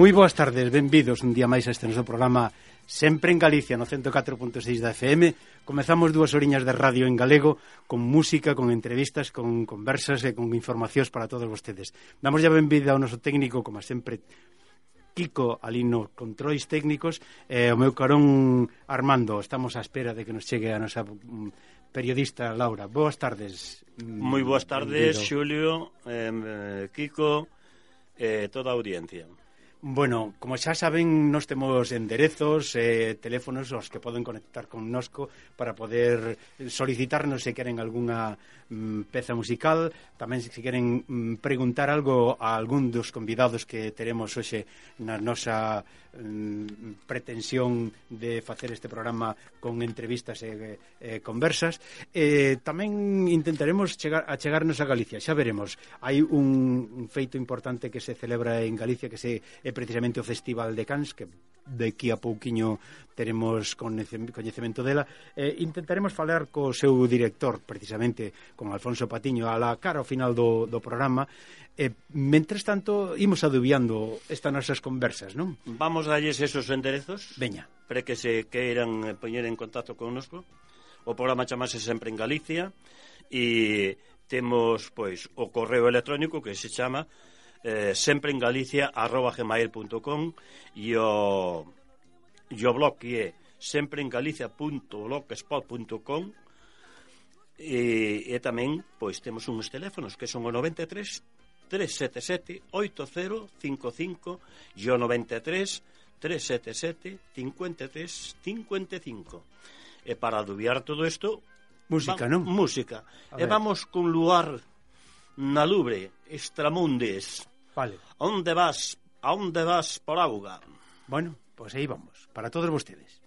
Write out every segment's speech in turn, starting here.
Moi boas tardes, benvidos un día máis a este noso programa Sempre en Galicia, no 104.6 da FM Comezamos dúas oriñas de radio en galego Con música, con entrevistas, con conversas e con informacións para todos vostedes. Damos ya benvida ao noso técnico, como sempre Kiko ali no controis técnicos e o meu carón Armando. Estamos á espera de que nos chegue a nosa mm, periodista Laura. Boas tardes. Moi boas tardes, Xulio, eh, Kiko e eh, toda a audiencia. Bueno, como xa saben, nos temos enderezos, eh, teléfonos aos que poden conectar con nosco para poder solicitarnos se queren algunha mm, peza musical, tamén se queren mm, preguntar algo a algún dos convidados que teremos hoxe na nosa mm, pretensión de facer este programa con entrevistas e, e conversas. Eh, tamén intentaremos chegar, a chegarnos a Galicia, xa veremos. Hai un feito importante que se celebra en Galicia que se é precisamente o Festival de Cans, que de aquí a pouquiño teremos coñecemento dela eh, intentaremos falar co seu director precisamente con Alfonso Patiño a la cara ao final do, do programa eh, mentres tanto imos adubiando estas nosas conversas non? Vamos a darles esos enderezos Veña. para que se queiran eh, poñer en contacto connosco o programa chamase sempre en Galicia e temos pois o correo electrónico que se chama eh, sempre en Galicia arroba gmail.com e o, e o blog que é sempre en galicia.blogspot.com e, e tamén pois temos uns teléfonos que son o 93 377 8055 e o 93 377 53 55 e para adubiar todo isto música, non? música. E eh, vamos con luar na lubre Estramundes Vale. Onde vas, a onde vas por auga? Bueno, pois pues aí vamos, para todos vostedes.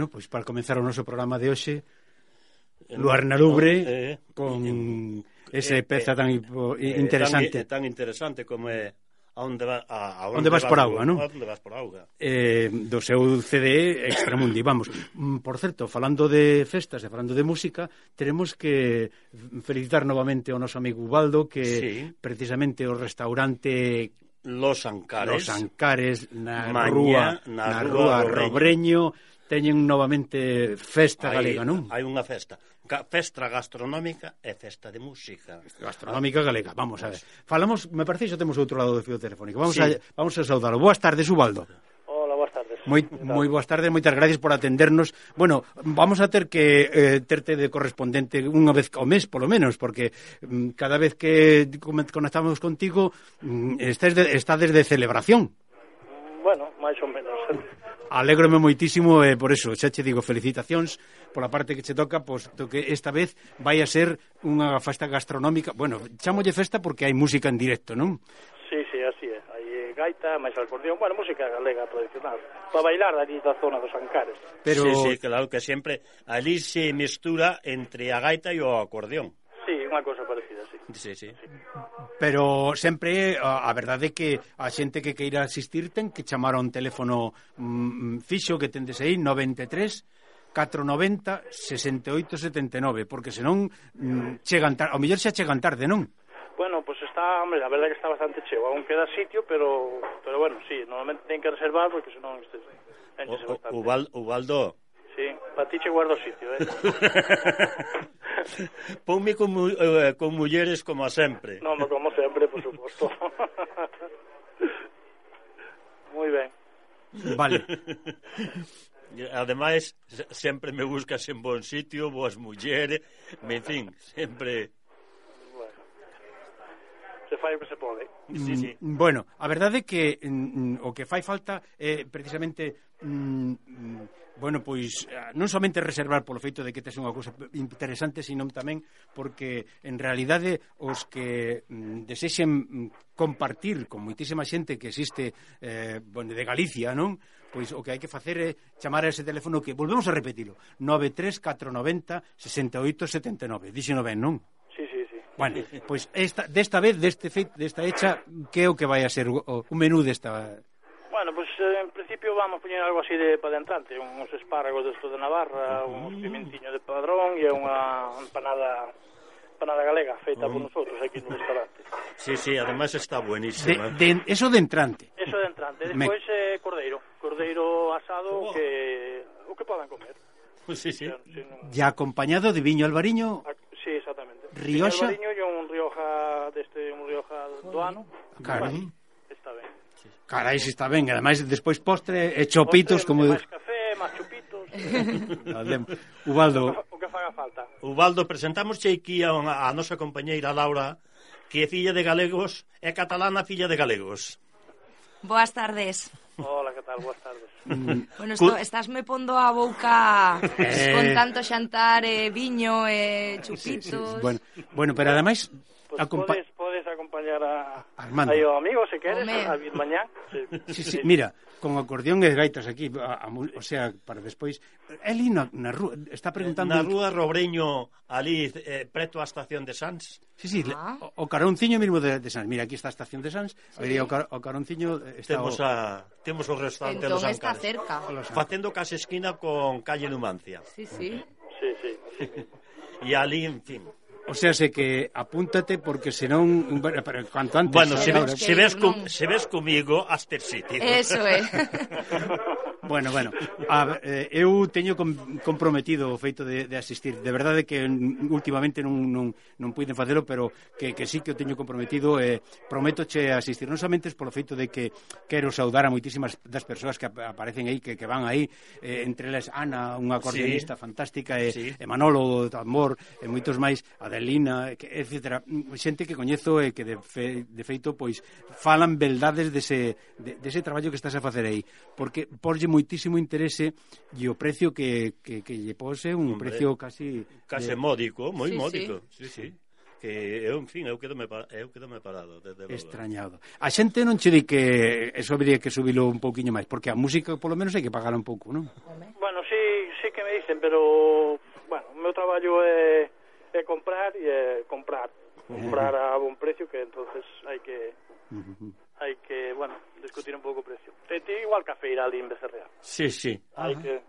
bueno, pois para comenzar o noso programa de hoxe, eh, Luar na Lubre, eh, con eh, esa eh, peza tan eh, interesante. Tan, tan interesante como é a onde, va, a, a onde, onde vas, vas por auga, non? onde vas por auga. Eh, do seu CD Extramundi, vamos. Mm, por certo, falando de festas e falando de música, teremos que felicitar novamente ao noso amigo Ubaldo que sí. precisamente o restaurante Los Ancares. Los Ancares na Maña, rúa na, na rúa, rúa Robreño, Robreño teñen novamente festa hai, galega, non? Hai unha festa. Festa gastronómica e festa de música. Gastronómica galega, vamos a ver. Falamos, me parece que xa temos outro lado do fio telefónico. Vamos, sí. a, vamos a saudar. Boas tardes, Ubaldo. Hola, boas tardes. Moi, moi boas tardes, moitas gracias por atendernos. Bueno, vamos a ter que eh, terte de correspondente unha vez ao mes, polo menos, porque mm, cada vez que conectamos contigo, mm, estás de, estás de celebración. Bueno, máis ou menos. Alégrome moitísimo e eh, por eso xa che digo felicitacións pola parte que che toca, posto que esta vez vai a ser unha festa gastronómica. Bueno, chamolle festa porque hai música en directo, non? Sí, sí, así é. Hai eh, gaita, máis acordeón, bueno, música galega tradicional, para bailar ali da zona dos Ancares. Pero... Sí, sí, claro que sempre ali se mestura entre a gaita e o acordeón. Sí, unha cosa parecida. Sí, sí. Pero sempre a, a verdade é que a xente que queira asistir ten que chamar a un teléfono mm, fixo que tendes aí 93 490 6879, porque senón mm, chegan tarde, ao mellor xa chegan tarde, non? Bueno, pues está, hombre, a verdade que está bastante cheo, aún queda sitio, pero pero bueno, sí, normalmente ten que reservar porque senón estes Ubaldo, Ubaldo, Sí, para ti che guardo sitio, eh? Ponme con, eh, con mulleres como a sempre. Non, como sempre, por suposto. Moi ben. Vale. Ademais, sempre me buscas en bon sitio, boas mulleres, en fin, sempre se fai o que se pode. Mm, sí, sí. Bueno, a verdade é que mm, mm o que fai falta é eh, precisamente mm, mm, bueno, pois eh, non somente reservar polo feito de que tes unha cousa interesante, sino tamén porque en realidade os que mm, desexen compartir con moitísima xente que existe eh, bueno, de Galicia, non? Pois o que hai que facer é chamar a ese teléfono que volvemos a repetilo, 93490 6879. Dixeno ben, non? Bueno, pois esta, desta vez, deste feito, desta hecha, que é o que vai a ser o, o menú desta... Bueno, pois en principio vamos poñer algo así de padentrante, uns espárragos desto de Navarra, uns pimentiños de padrón e unha empanada empanada galega feita oh. por nosotros aquí no restaurante. Sí, sí, además está buenísima. De, de, eso de entrante. Eso de entrante. Despois Me... eh, cordeiro, cordeiro asado oh. que o que podan comer. Pues sí, sí. O sea, si. Ya acompañado de viño albariño. Ac Rioxa. Albariño e un Rioja deste un Rioja do ano. Carai. Está ben. Carai, si está ben, ademais despois postre e chopitos postre, como máis café, máis chopitos. Ubaldo. O que faga falta. Ubaldo, presentámosche aquí a, a nosa compañeira Laura, que é filla de galegos, é catalana filla de galegos. Boas tardes. Hola, que tal? Boas tardes. Mm. bueno, esto, estás me pondo a boca eh... con tanto xantar e eh, viño e eh, chupitos. Sí, sí, sí. Bueno, bueno, pero ademais... Pues acompa... podes, Armando. Aí o amigo, se queres, a vir mañá. Sí. Sí, sí, mira, con acordeón e gaitas aquí, a, a, o sea, para despois... Eli na, na rúa, está preguntando... Na rúa Robreño, ali, eh, preto á estación de Sans. Sí, sí, ah. o, o caronciño mesmo de, de Sans. Mira, aquí está a estación de Sans, sí. vería o, car, o caronciño... Está temos, o... A, temos o restaurante entón, Los Ancares. está cerca. Facendo case esquina con calle Numancia. Sí, sí. Sí, sí. E ali, en fin, O sea, sé que apúntate porque senón bueno, pero cuanto antes. Bueno, se, ve, se, ves com, se ves comigo, has persistido. Eso é. Bueno, bueno, a, eh, eu teño com, comprometido o feito de, de asistir. De verdade que últimamente non, non, non puiden facelo, pero que, que sí que o teño comprometido e eh, prometo che asistir. Non somente polo feito de que quero saudar a moitísimas das persoas que aparecen aí, que, que van aí, eh, entre elas Ana, unha acordeonista sí. fantástica, e, sí. e Manolo, o tambor, e moitos máis, Adelina, etc. Xente que coñezo e que de, fe, de feito, pois, falan beldades dese, de, dese traballo que estás a facer aí. Porque porlle moi moitísimo interese e o precio que, que, que lle pose un Hombre, precio casi... Case de... módico, moi sí, módico, sí, sí. sí. Que eu, en fin, eu quedome, eu quedome parado, desde logo. Extrañado. A xente non che di que eso habría que subilo un pouquiño máis, porque a música, polo menos, hai que pagar un pouco, non? Bueno, sí, sí que me dicen, pero, bueno, o meu traballo é, é comprar e é comprar. Comprar a bon precio, que entonces hai que... Uh -huh hai que, bueno, discutir un pouco o precio. Te, te igual que a feira ali en Becerrea. Sí, sí. Hai que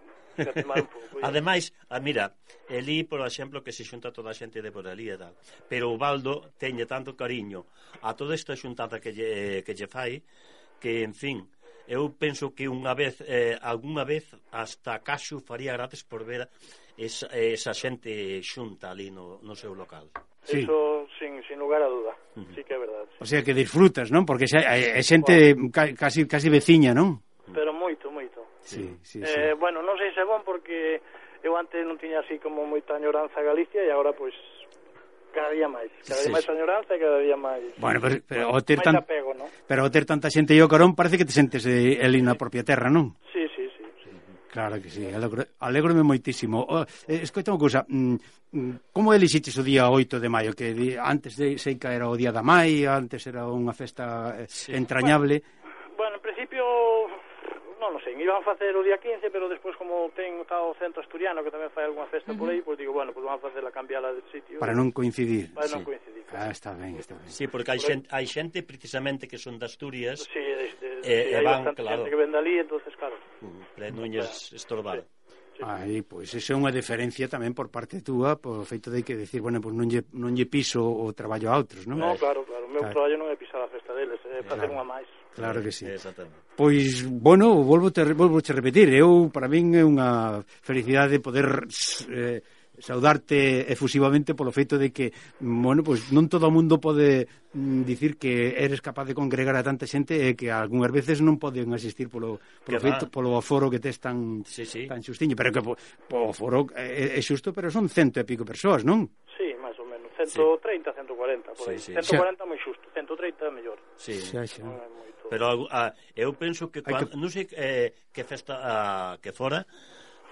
Ademais, a, mira, elí, por exemplo, que se xunta toda a xente de por ali e tal, pero o Baldo teñe tanto cariño a toda esta xuntada que lle, que lle fai que, en fin, eu penso que unha vez, eh, algunha vez, hasta Caxo faría gratis por ver esa, esa xente xunta ali no, no seu local. Sí. Eso sin, sin lugar a duda, uh -huh. sí que é verdade. Sí. O sea que disfrutas, non? Porque xa, é, é xente bueno. ca, casi casi veciña, non? Pero moito, moito. Sí, sí, sí, eh, sí. Bueno, non sei se é bon porque eu antes non tiña así como moita añoranza a Galicia e agora pois cada día máis, cada día máis añoranza e cada día máis. Bueno, pero, pero o ter tan apego, ¿no? Pero o ter tanta xente o carón parece que te sentes de, eh, el na propia terra, non? Sí, Claro que sí, alegro, alégrome moitísimo. Oh, eh, escoita unha cousa, mm, mm como elixites o día 8 de maio? Que di, antes de Seica era o día da Mai, antes era unha festa eh, sí. entrañable. Bueno, bueno, en principio non sei, me iban facer o día 15, pero despois como ten o centro asturiano que tamén fai algunha festa uh -huh. por aí, pois digo, bueno, pois vamos facer a cambiala de sitio. Para non coincidir. Para sí. non coincidir. Ah, está ben, está ben. Sí, porque hai xente, hai xente precisamente que son de Asturias. Sí, de, de, e, sí, e van, claro. que vende ali, entonces claro. Uh, para non estorbar. Sí. Aí, pois, iso é unha diferencia tamén por parte túa, por feito de que decir, bueno, pois non lle, non lle piso o traballo a outros, non? No, claro, claro, o meu claro. traballo non é pisar a festa deles, é facer claro. unha máis. Claro que sí. Pois, bueno, volvo, te, volvo te repetir, eu, para min é unha felicidade poder eh, saudarte efusivamente polo feito de que, bueno, pois non todo o mundo pode mm, dicir que eres capaz de congregar a tanta xente e que algunhas veces non poden asistir polo polo, que feito, polo aforo que tes tan sí, sí. tan xustiño, pero que po, po aforo é, é xusto, pero son cento e pico persoas, non? Sí, 130, sí. 140, por aí. Sí, sí. 140 xa... moi xusto, 130 é mellor. Sí, xa, xa. Non é moito... Pero a, ah, eu penso que, cuando, que... non sei eh, que festa a, que fora,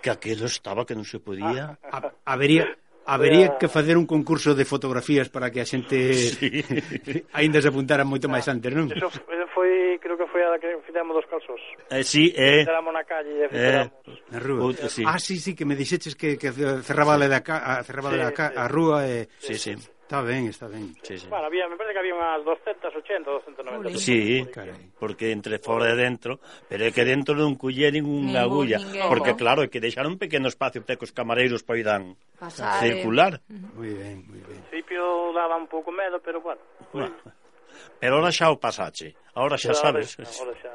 que aquilo estaba que non se podía. Ah. A, habería Habería que facer un concurso de fotografías para que a xente sí. aínda se apuntara moito máis antes, non? Eso foi, creo que foi a que fizemos dos calzos. Eh, sí, eh. Fizamos na calle, e Eh, na rúa. Outra, sí. Ah, sí, sí, que me dixeches que, que cerraba sí. a, da ca, cerraba sí, da ca, sí. a rúa e... Eh. Sí, sí. sí. Está ben, está ben. Sí, sí. Bueno, había, me parece que había unhas 280, 290. Sí, carai. porque entre fora e dentro, pero é que dentro non cullerin unha agulla, porque claro, é que deixaron un pequeno espacio para que os camareiros poidan Pasar, circular. Eh. Moi ben, moi ben. principio daba un pouco medo, pero bueno. Pues... Pero ahora xa o pasache, ahora xa pero sabes. Ahora xa...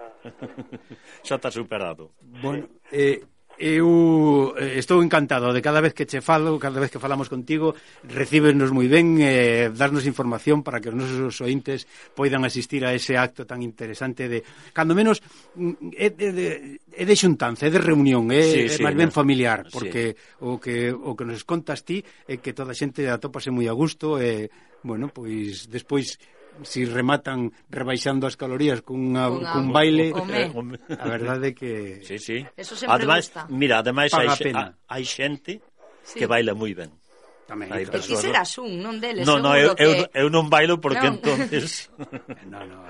xa está superado. Bueno, eh, Eu eh, estou encantado de cada vez que che falo, cada vez que falamos contigo, recíbenos moi ben, eh, darnos información para que os nosos ointes poidan asistir a ese acto tan interesante de, cando menos, mm, é de, de, é de xuntanza, é de reunión, é, sí, sí, é máis ben familiar, porque sí. o, que, o que nos contas ti é que toda a xente atópase moi a gusto e, bueno, pois, despois si rematan rebaixando as calorías cunha, cunha, cun baile, eh, a verdade é que... Sí, sí. Eso sempre ademais, gusta. Mira, ademais hai, hai xente sí. que baila moi ben. Tamén, hai claro. Ti serás un, non deles. No, no, eu, que... eu, eu non bailo porque non. entonces... no, no,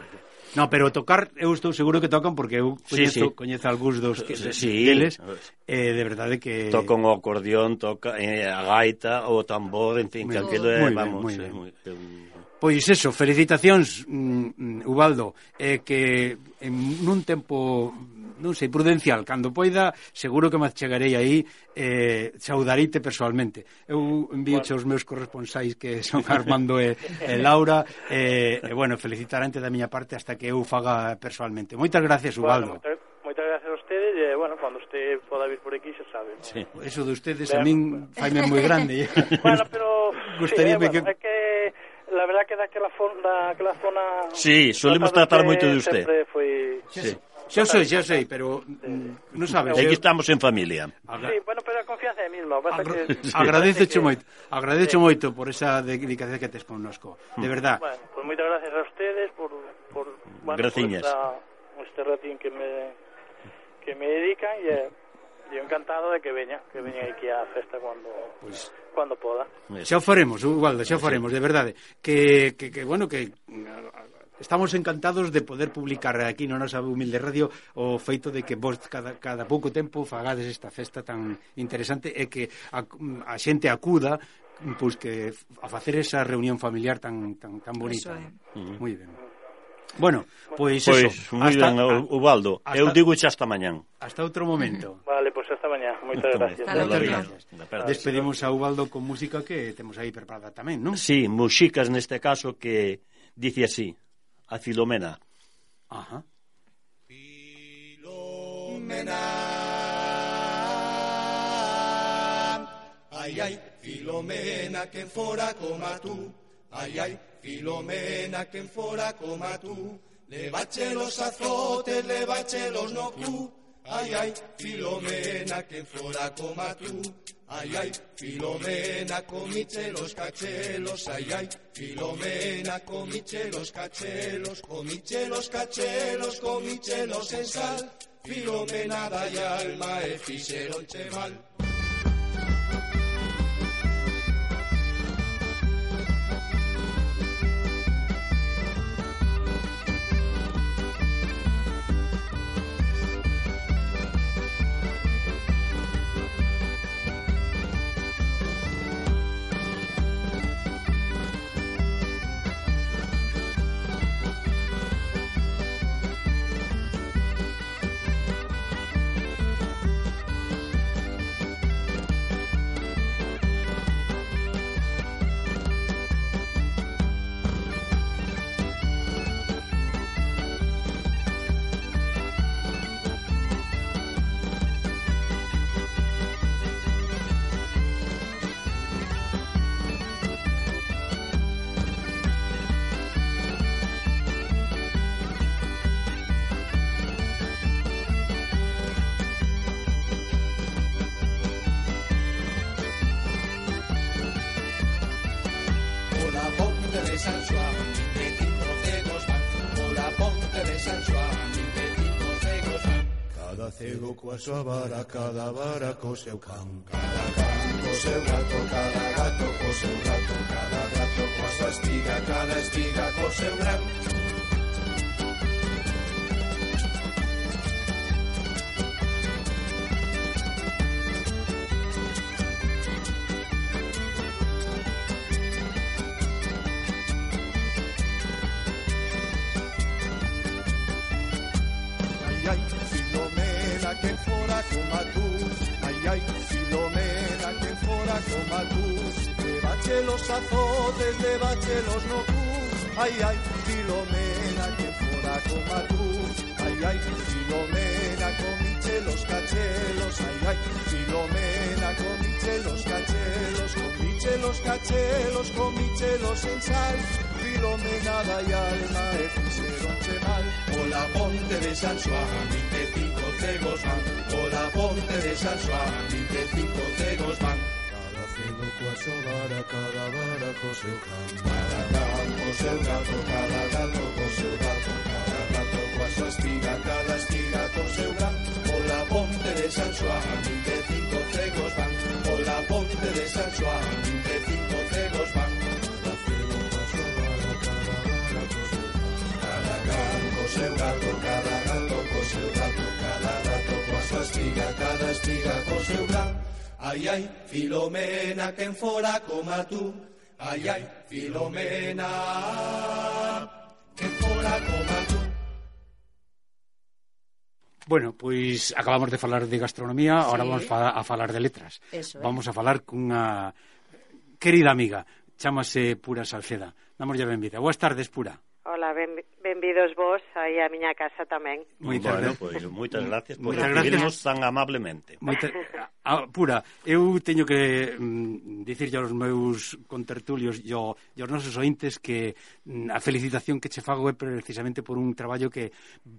No, pero tocar, eu estou seguro que tocan porque eu coñezo, sí, sí. coñezo algúns dos que, sí, deles, eh, de verdade que... Tocan o acordeón, toca eh, a gaita, o tambor, en fin, que aquilo é, vamos, ben, moi ben. É un Pois eso, felicitacións, mm, Ubaldo, eh, que en nun tempo, non sei, prudencial, cando poida, seguro que me chegarei aí, eh, saudarite personalmente. Eu envío bueno. os meus corresponsais que son Armando e, e Laura, e, eh, e bueno, felicitarante da miña parte hasta que eu faga personalmente. Moitas gracias, Ubaldo. Bueno, moitas moitas gracias a ustedes e, bueno, cando usted poda vir por aquí xa sabe. Sí, eso de ustedes a min bueno. faime moi grande. bueno, pero... Gustaríame sí, eh, bueno, que... É que verdad que daquela, fonda, aquela zona... Sí, solemos tratar moito de usted. Sempre Foi... Sí. Xa sei, xa sei, pero mm, sí. non sabes. Aquí estamos en familia. Agra... Sí, bueno, pero a confianza é a. Agra... Que... Sí. Que... moito, agradezoche sí. moito por esa dedicación que tes connosco, de mm. verdad. Bueno, pues moitas gracias a ustedes por, por, bueno, Graciñas. por esta, este ratín que me, que me dedican e... Yeah. Eu encantado de que veña, que veña aquí á festa cuando pues, cuando poda. Xa o faremos, uh, Ubaldo, xa o faremos, de verdade. Que, que, que bueno, que Estamos encantados de poder publicar aquí no nosa humilde radio o feito de que vos cada, cada pouco tempo fagades esta festa tan interesante e que a, a xente acuda pois que a facer esa reunión familiar tan tan tan bonita. Eso é. Moi ben. Bueno, pois pues eso. Pois, hasta, ben, Ubaldo, hasta, eu digo xa hasta mañán. Hasta outro momento. Mm. Vale, pois pues hasta mañán. Moitas gracias. Eh. Hasta Moitas gracias. gracias. Despedimos a Ubaldo con música que temos aí preparada tamén, non? Sí, músicas neste caso que dice así, a Filomena. Ajá. Filomena Ai, ai, Filomena, que fora coma tú Ai, ai, Filomena, quen fora coma tú, levache los azotes, levache los no cu. Ai, ai, Filomena, quen fora coma tú, Ai, ai, Filomena, comiche los cachelos, ai, ai, Filomena, comiche los cachelos, comiche los cachelos, comiche los en sal, Filomena, dai alma e fixeronche mal. a vara, cada vara co seu can. Cada can co seu gato, cada gato co seu gato, cada gato coa súa espiga, cada espiga co seu gran. de los azotes de bachelos no tú, ay ay, Filomena que fuera como tú, ay ay, Filomena con los cachelos, ay ay, Filomena con los cachelos, con los cachelos, con michelos en sal, Filomenada y alma e pusieron chemal, o la ponte de San Juan, vinte cinco cegos van, o la ponte de San Juan, vinte cinco cegos van. Cada vara co seu can Cada can co seu gato Cada gato co seu gato Cada gato coa súa espiga Cada espiga co seu gran Pola ponte de San Xoán 25 cegos van Pola ponte de San Xoán 25 cegos van Cada can co seu gato Cada gato co seu gato Cada gato coa súa espiga Cada espiga co seu gran Ai, ai, Filomena, quen fora coma tú Ai, ai, Filomena, quen fora coma tú Bueno, pois acabamos de falar de gastronomía, sí. ahora vamos a falar de letras. Eso, eh? Vamos a falar cunha querida amiga, chámase Pura Salceda. Damoslle benvida. Boas tardes, Pura. Ola, ben, benvidos vos aí á miña casa tamén. Moitas bueno, pois, moitas gracias por moitas recibirnos gracias. tan amablemente. Moita, a, pura, eu teño que mm, dicirlle aos meus contertulios e ao, aos nosos ointes que mm, a felicitación que che fago é precisamente por un traballo que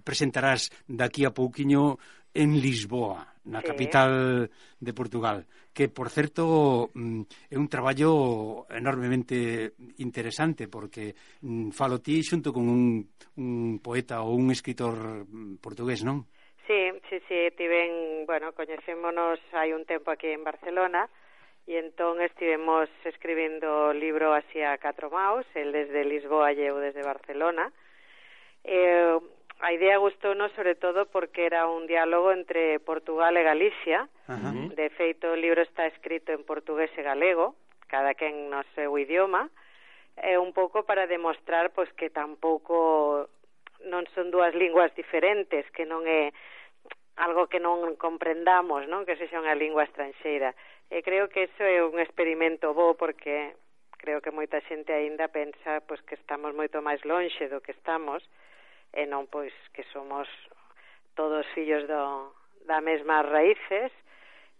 presentarás daqui a pouquiño en Lisboa, na sí. capital de Portugal, que, por certo, mm, é un traballo enormemente interesante, porque mm, falo ti xunto con un, un poeta ou un escritor mm, portugués, non? Sí, sí, sí, tiven, bueno, coñecémonos hai un tempo aquí en Barcelona, e entón estivemos escribindo o libro así a catro maus, el desde Lisboa e eu desde Barcelona. Eh, a idea gustounos sobre todo porque era un diálogo entre Portugal e Galicia. Ajá. De feito, o libro está escrito en portugués e galego, cada quen no seu idioma, e un pouco para demostrar pois que tampouco non son dúas linguas diferentes, que non é algo que non comprendamos, non, que sexa unha lingua estranxeira. E creo que eso é un experimento bo porque creo que moita xente aínda pensa pois que estamos moito máis lonxe do que estamos e non pois que somos todos fillos do, da mesmas raíces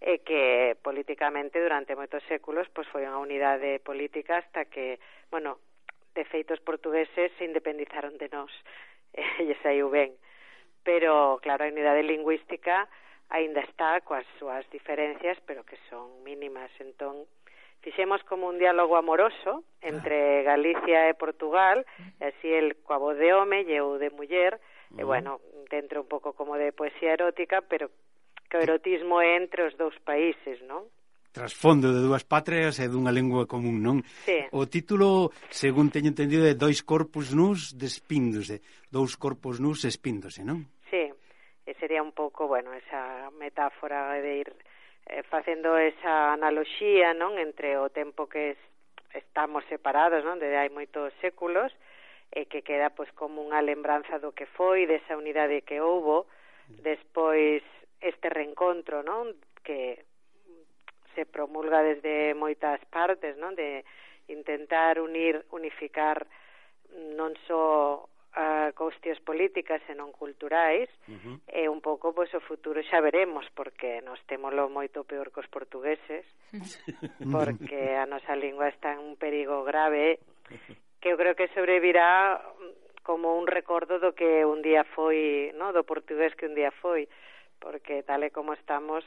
e que políticamente durante moitos séculos pois foi unha unidade política hasta que, bueno, de feitos portugueses se independizaron de nós. E sai o ben. Pero claro, a unidade lingüística aínda está coas súas diferencias pero que son mínimas. Entón fixemos como un diálogo amoroso entre ah. Galicia e Portugal, e así el coabo de home e o de muller, e mm. bueno, dentro un pouco como de poesía erótica, pero que o erotismo é entre os dous países, non? trasfondo de dúas patrias e dunha lengua común, non? Sí. O título, según teño entendido, é Dois corpus nus despíndose. Dous corpos nus espíndose, non? Sí, e sería un pouco, bueno, esa metáfora de ir eh, facendo esa analoxía, non, entre o tempo que es, estamos separados, non, desde hai moitos séculos, e que queda pois como unha lembranza do que foi, desa unidade que houbo, despois este reencontro, non, que se promulga desde moitas partes, non, de intentar unir, unificar non só a cuestións políticas e non culturais uh -huh. e un pouco pois o futuro xa veremos porque nos temolo moito peor cos portugueses porque a nosa lingua está en un perigo grave que eu creo que sobrevirá mm, como un recordo do que un día foi, no, do portugués que un día foi, porque tal e como estamos,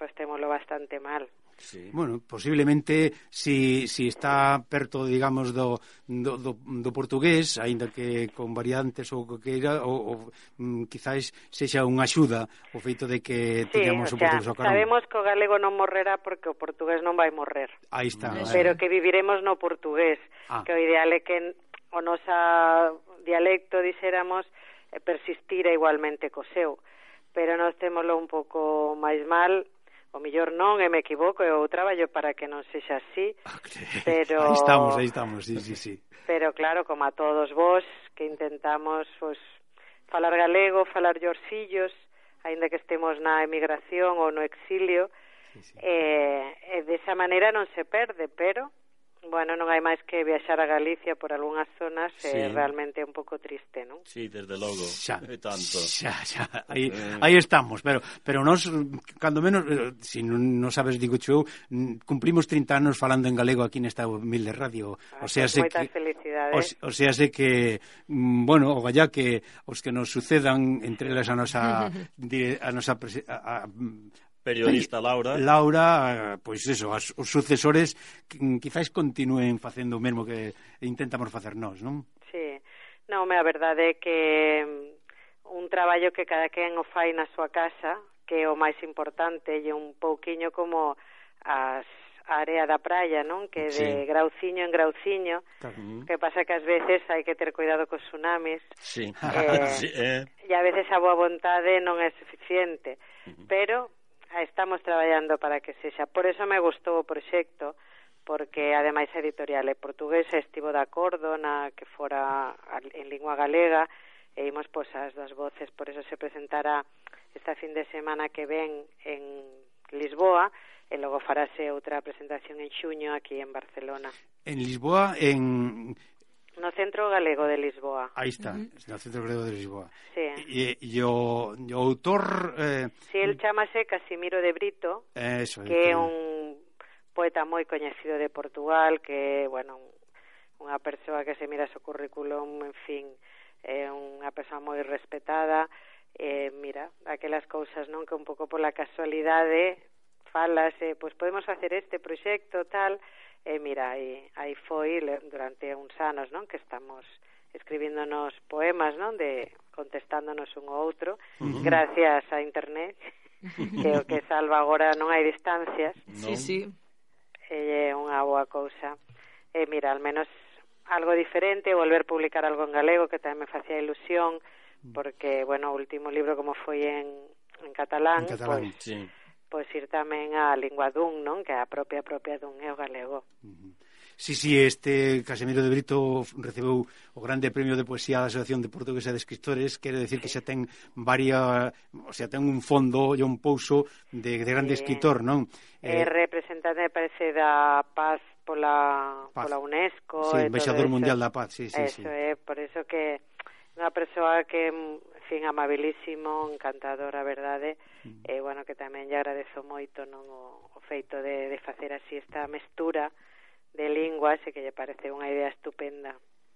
pois pues, temolo bastante mal. Sí. Bueno, posiblemente si, si está perto, digamos, do, do, do, do portugués, aínda que con variantes ou que queira, ou, ou mm, quizáis sexa unha axuda o feito de que sí, teñamos o, o portugués ao carón. Sabemos que o galego non morrerá porque o portugués non vai morrer. Aí está. Pero que viviremos no portugués, ah. que o ideal é que o nosa dialecto, dixéramos, eh, persistira igualmente co seu pero nós témolo un pouco máis mal o mellor non e me equivoco e eu traballo para que non sexa así ah, pero aí estamos, aí estamos, sí, sí, sí pero claro, como a todos vos que intentamos pues, falar galego, falar llorcillos aínda que estemos na emigración ou no exilio sí, sí. Eh, e desa maneira non se perde pero Bueno, non hai máis que viaxar a Galicia por algunhas zonas sí. eh, realmente é un pouco triste, non? Sí, desde logo. Xa, e tanto. Xa, xa. Aí, eh. aí estamos, pero pero nós cando menos se si non, non sabes digo eu, cumplimos 30 anos falando en galego aquí nesta humilde radio. Ah, o sea, pues, se que felicidades. O, o sea, se que mm, bueno, o gallá que os que nos sucedan entre elas a nosa a nosa a, a, periodista Laura. Laura, eh, pois eso, as, os sucesores mm, quizáis continúen facendo o mesmo que intentamos facer nós, non? Sí. Non, a verdade é que mm, un traballo que cada quen o fai na súa casa, que é o máis importante, e un pouquiño como as a área da praia, non? Que sí. de grauciño en grauciño. Claro. Que pasa que ás veces hai que ter cuidado cos tsunamis. Sí. Eh, sí eh. E a veces a boa vontade non é suficiente. Uh -huh. Pero Ah, estamos traballando para que sexa. Por eso me gustou o proxecto, porque ademais a editorial é portuguesa, estivo de acordo na que fora en lingua galega, e imos pois as das voces, por eso se presentará esta fin de semana que ven en Lisboa, e logo farase outra presentación en xuño aquí en Barcelona. En Lisboa, en No Centro Galego de Lisboa. Aí está, uh -huh. no Centro Galego de Lisboa. Sí. E, e o, o autor... Eh... Sí, el chamase Casimiro de Brito, eso, que eh, é eh. un poeta moi coñecido de Portugal, que, bueno, unha persoa que se mira o currículum, en fin, eh, é unha persoa moi respetada, eh, mira, aquelas cousas, non, que un pouco pola casualidade falase, pois podemos facer este proxecto, tal, e E mira, aí, aí foi durante uns anos, non, que estamos escribíndonos poemas, non, de contestándonos un ou outro, uh -huh. gracias a internet, que o que salva agora non hai distancias. Sí, sí. E é unha boa cousa. E mira, al menos algo diferente, volver a publicar algo en galego, que tamén me facía ilusión, mm. porque, bueno, o último libro como foi en, en catalán, en catalán pues, sí pois ir tamén á lingua dun, non? Que é a propia propia dun é o galego. Uh -huh. Sí, sí, este Casemiro de Brito recebeu o grande premio de poesía da Asociación de Portuguesa de Escritores, quere decir que xa ten varia, o sea, ten un fondo e un pouso de, de grande sí. escritor, non? É eh, representante, parece, da Paz pola, paz. pola UNESCO. Sí, embaixador mundial da Paz, sí, sí. Eso sí. é, por eso que unha persoa que fin, amabilísimo, encantador, a verdade, mm. e bueno, que tamén lle agradezo moito non o, o feito de, de facer así esta mestura de linguas e que lle parece unha idea estupenda.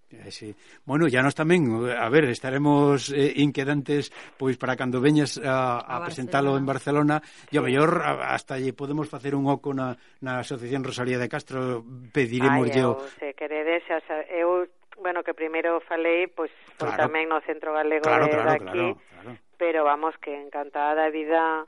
Eh, sí. Bueno, ya nos tamén, a ver, estaremos eh, inquedantes pois para cando veñas a, a, a presentalo en Barcelona, e sí. mellor hasta lle podemos facer un oco na, na Asociación Rosalía de Castro, pediremos Ai, eu, yo... se queredes, eu Bueno, que primeiro falei, pois, claro. tamén no Centro Galego claro, de, claro, de aquí, claro, claro. pero vamos, que encantada da vida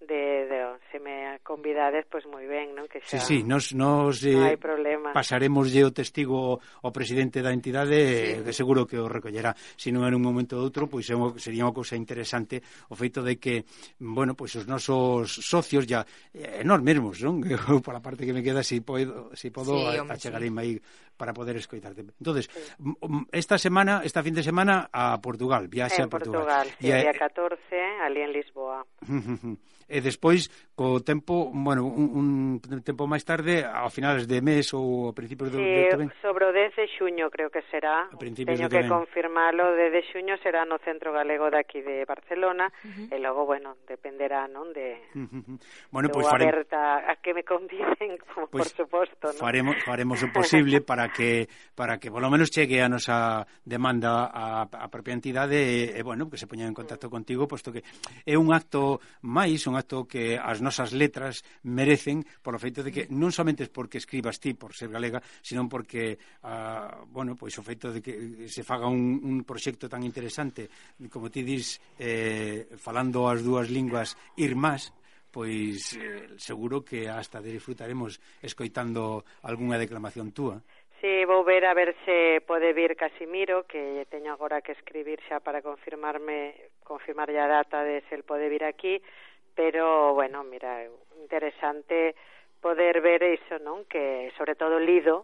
de, de se me convidades, pois moi ben, non? Que xa, sí, sí, nos, nos eh, hai problema. pasaremos o testigo ao presidente da entidade, eh, sí. que seguro que o recollerá. Se non en un momento ou outro, pois sería unha cousa interesante o feito de que, bueno, pois os nosos socios ya, eh, nós mesmos, non? Eu, pola parte que me queda, se si podo, si podo sí, a, sí. aí para poder escoitarte. Entonces, sí. esta semana, esta fin de semana a Portugal, viaxe a Portugal. Portugal sí, e, día 14, ali en Lisboa. e despois, co tempo, bueno, un, un tempo máis tarde, a finales de mes ou a principios do, sí, de tamén. sobre o 10 de xuño creo que será. Teño que confirmalo, o 10 de xuño será no Centro Galego de aquí de Barcelona uh -huh. e logo, bueno, dependerá, non, de uh -huh. Bueno, pois pues, faremos a que me conviden, pues, pois por suposto, non? Faremos faremos o posible para que para que polo menos chegue a nosa demanda a, a propia entidade e, e bueno, que se poña en contacto contigo posto que é un acto máis, un acto que as nosas letras merecen polo feito de que non somente es porque escribas ti por ser galega, senón porque uh, bueno, pois o feito de que se faga un, un proxecto tan interesante como ti dis eh, falando as dúas linguas ir máis pois eh, seguro que hasta disfrutaremos escoitando algunha declamación túa. Sí, vou ver a ver se pode vir Casimiro, que teño agora que escribir xa para confirmarme, confirmar a data de se el pode vir aquí, pero, bueno, mira, interesante poder ver iso, non? Que, sobre todo, Lido,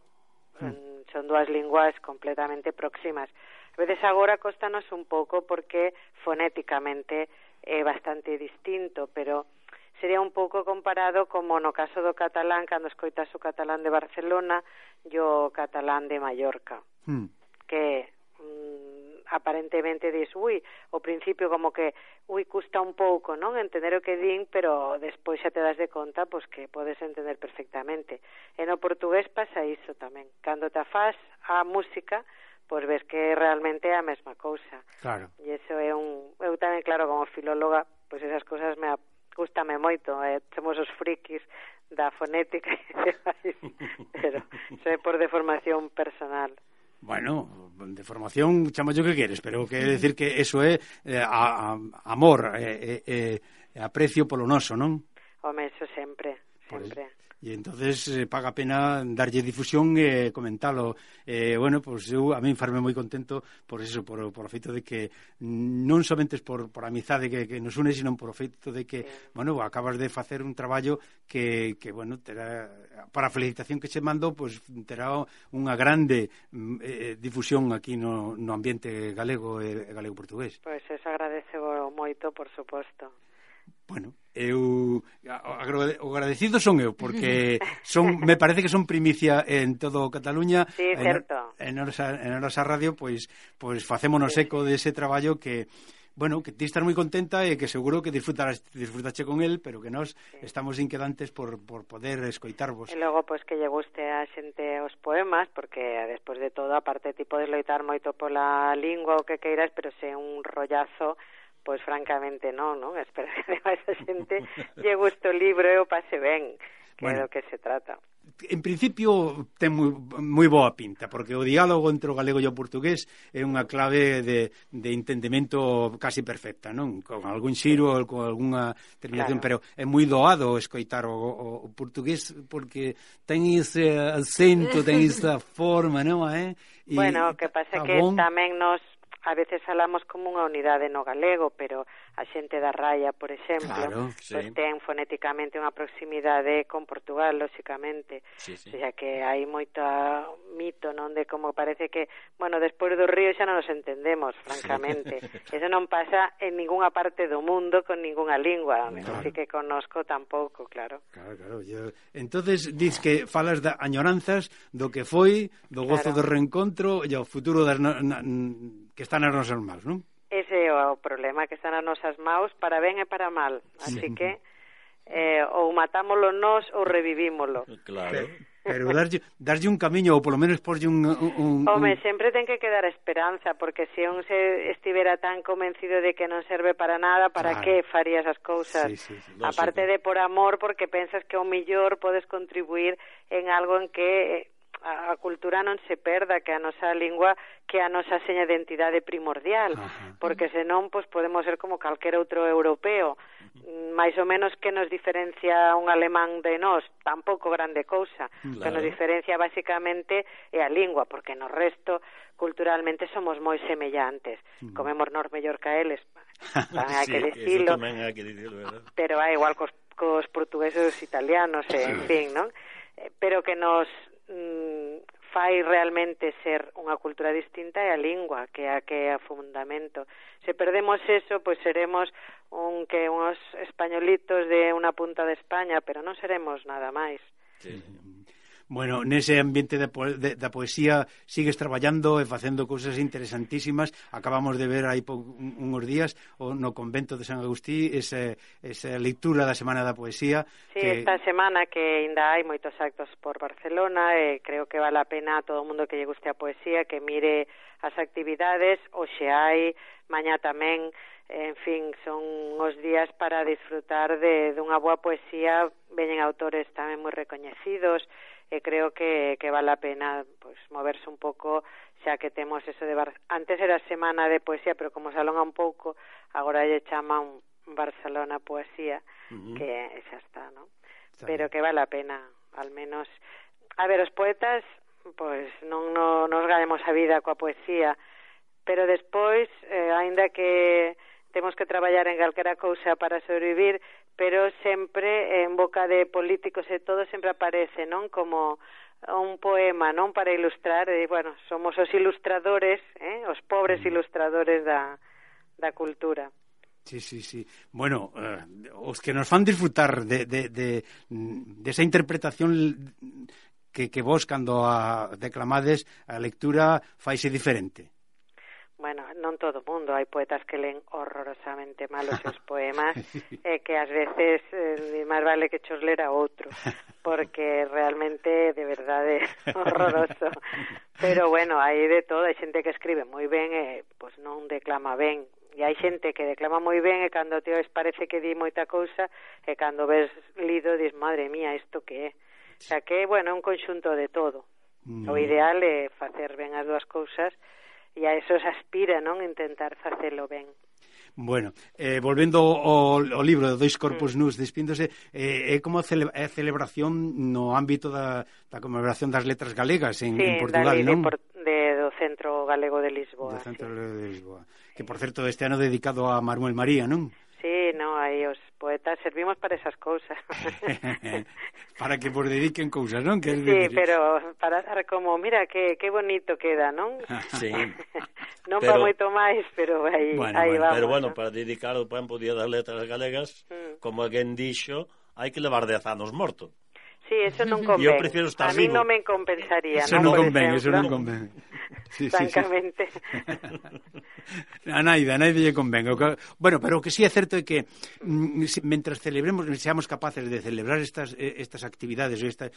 mm. mm. son dúas linguas completamente próximas. A veces agora costanos un pouco porque fonéticamente é bastante distinto, pero sería un pouco comparado como no caso do catalán, cando escoitas o catalán de Barcelona, yo catalán de Mallorca, hmm. que mm, aparentemente dis, ui, o principio como que, ui, custa un pouco, non, entender o que din, pero despois xa te das de conta, pois que podes entender perfectamente. E no portugués pasa iso tamén. Cando te afás a música, pois ves que realmente é a mesma cousa. Claro. E iso é un... Eu tamén, claro, como filóloga, pois esas cousas me, gustame moito, eh, somos os frikis da fonética e demais, pero se por deformación personal. Bueno, de formación, chama yo que queres, pero quero decir que eso é eh, a, a, amor, eh, eh, eh, aprecio polo noso, non? Home, eso sempre, sempre. E entonces eh, paga pena darlle difusión e eh, comentalo. Eh, bueno, pois pues, eu a min farme moi contento por eso, por, por o feito de que non somente por, por a amizade que, que nos une, sino por o feito de que, sí. bueno, acabas de facer un traballo que, que bueno, terá, para a felicitación que che mando, pois pues, terá unha grande mm, eh, eh, difusión aquí no, no ambiente galego e eh, galego-portugués. Pois pues, agradecebo moito, por suposto. Bueno, eu o agradecido son eu porque son me parece que son primicia en todo Cataluña. Sí, en, certo. En, en nosa en nosa radio pois pois facémonos sí. eco dese ese traballo que bueno, que ti estás moi contenta e que seguro que disfrutarás, disfrutache con el, pero que nós sí. estamos inquedantes por, por poder escoitarvos. E logo, pois, que lle guste a xente os poemas, porque despois de todo, aparte, ti podes loitar moito pola lingua o que queiras, pero se un rollazo Pois francamente non, non? Espero que ademais a xente lle guste o libro e o pase ben, que bueno, é do que se trata. En principio ten moi, moi boa pinta, porque o diálogo entre o galego e o portugués é unha clave de, de entendemento casi perfecta, non? Con algún xiro, con algunha terminación, claro. pero é moi doado escoitar o, o, o portugués porque ten ese acento, ten esa forma, non? Eh? E, bueno, o que pasa é que tamén nos a veces falamos como unha unidade no galego, pero a xente da Raya, por exemplo, claro, pois sí. pues ten fonéticamente unha proximidade con Portugal, lóxicamente. Sí, sí. O sea que hai moito mito, non, de como parece que, bueno, despois do río xa non nos entendemos, francamente. Sí. Eso non pasa en ningunha parte do mundo con ningunha lingua, claro. así que conosco tampouco, claro. Claro, claro. Yo... Entonces, diz que falas da añoranzas do que foi, do gozo claro. do reencontro e ao futuro das na... na que está nas nosas mãos, non? Ese é o problema, que está nas nosas maus para ben e para mal. Así sí. que eh, ou matámolo nós ou revivímolo. Claro. Pero, pero darlle, darlle un camiño ou polo menos porlle un, un, un... Home, sempre ten que quedar esperanza, porque se un se estivera tan convencido de que non serve para nada, para claro. que farías as cousas? Sí, sí, sí. Aparte de por amor, porque pensas que o millor podes contribuir en algo en que eh, a, a cultura non se perda, que a nosa lingua, que a nosa seña de identidade primordial, Ajá. porque senón pois podemos ser como calquer outro europeo. Mm, máis ou menos que nos diferencia un alemán de nós, tampouco grande cousa. Mm, claro. Que nos diferencia basicamente é a lingua, porque no resto culturalmente somos moi semellantes. Mm. Comemos nos mellor que eles, tamén hai sí, que dicilo. Tamén hai que dicilo, ¿verdad? Pero é igual cos, cos portugueses italianos, eh, en fin, non? Eh, pero que nos mm, fai realmente ser unha cultura distinta é a lingua, que é a que é a fundamento. Se perdemos eso, pois seremos un que uns españolitos de unha punta de España, pero non seremos nada máis. Sí. Bueno, nese ambiente da, po de, da poesía sigues traballando e facendo cousas interesantísimas. Acabamos de ver aí un, uns días o no convento de San Agustí ese, esa lectura da Semana da Poesía. Sí, que... esta semana que ainda hai moitos actos por Barcelona e creo que vale a pena a todo mundo que lle guste a poesía que mire as actividades. hoxe hai, mañá tamén en fin, son os días para disfrutar de dunha boa poesía, veñen autores tamén moi recoñecidos, e creo que, que vale a pena pues moverse un pouco xa que temos eso de Bar... antes era semana de poesía pero como se alonga un pouco agora lle chama un Barcelona poesía uh -huh. que xa está ¿no? Está pero que vale a pena al menos a ver os poetas pois non, non nos ganemos a vida coa poesía pero despois eh, aínda que temos que traballar en calquera cousa para sobrevivir, pero sempre en boca de políticos e todo sempre aparece, non? Como un poema, non? Para ilustrar, e, bueno, somos os ilustradores, eh? os pobres ilustradores da, da cultura. Sí, sí, sí. Bueno, eh, os que nos fan disfrutar de, de, de, de esa interpretación que, que vos, cando a declamades, a lectura faise diferente bueno, non todo o mundo, hai poetas que len horrorosamente mal os seus poemas e eh, que ás veces eh, máis vale que chos lera a outro, porque realmente de verdade é horroroso. Pero bueno, hai de todo, hai xente que escribe moi ben e eh, pois non declama ben, e hai xente que declama moi ben e eh, cando te ves parece que di moita cousa e cando ves lido dis, madre mía, isto que é? O sea que, bueno, é un conxunto de todo. Mm. O ideal é facer ben as dúas cousas e a eso se aspira, non, intentar facelo ben. Bueno, eh, volvendo ao, ao libro de Dois Corpos mm. Nus despíndose, eh, é como a, cele, a celebración no ámbito da, da conmemoración das letras galegas en, sí, en Portugal, non? De, por, de, do Centro Galego de Lisboa. Do Centro Galego sí. de Lisboa. Que, por certo, este ano dedicado a Manuel María, non? Sí, no, aí os poetas servimos para esas cousas. para que vos dediquen cousas, non? Que sí, pero para dar como, mira, que, que bonito queda, non? sí. non pero... para moito máis, pero aí, bueno, aí bueno, vamos. Pero bueno, ¿no? para dedicar o Pampo Día das Letras Galegas, mm. como alguén dixo, hai que levar dez anos morto. Sí, eso non convén. Eu prefiro estar a vivo. A mí non me compensaría. Eso non, non convén, eso non convén sí, francamente. Sí, sí. a naide, a naide lle convén. Bueno, pero o que sí é certo é que mm, mentras celebremos, seamos capaces de celebrar estas eh, estas actividades, esta,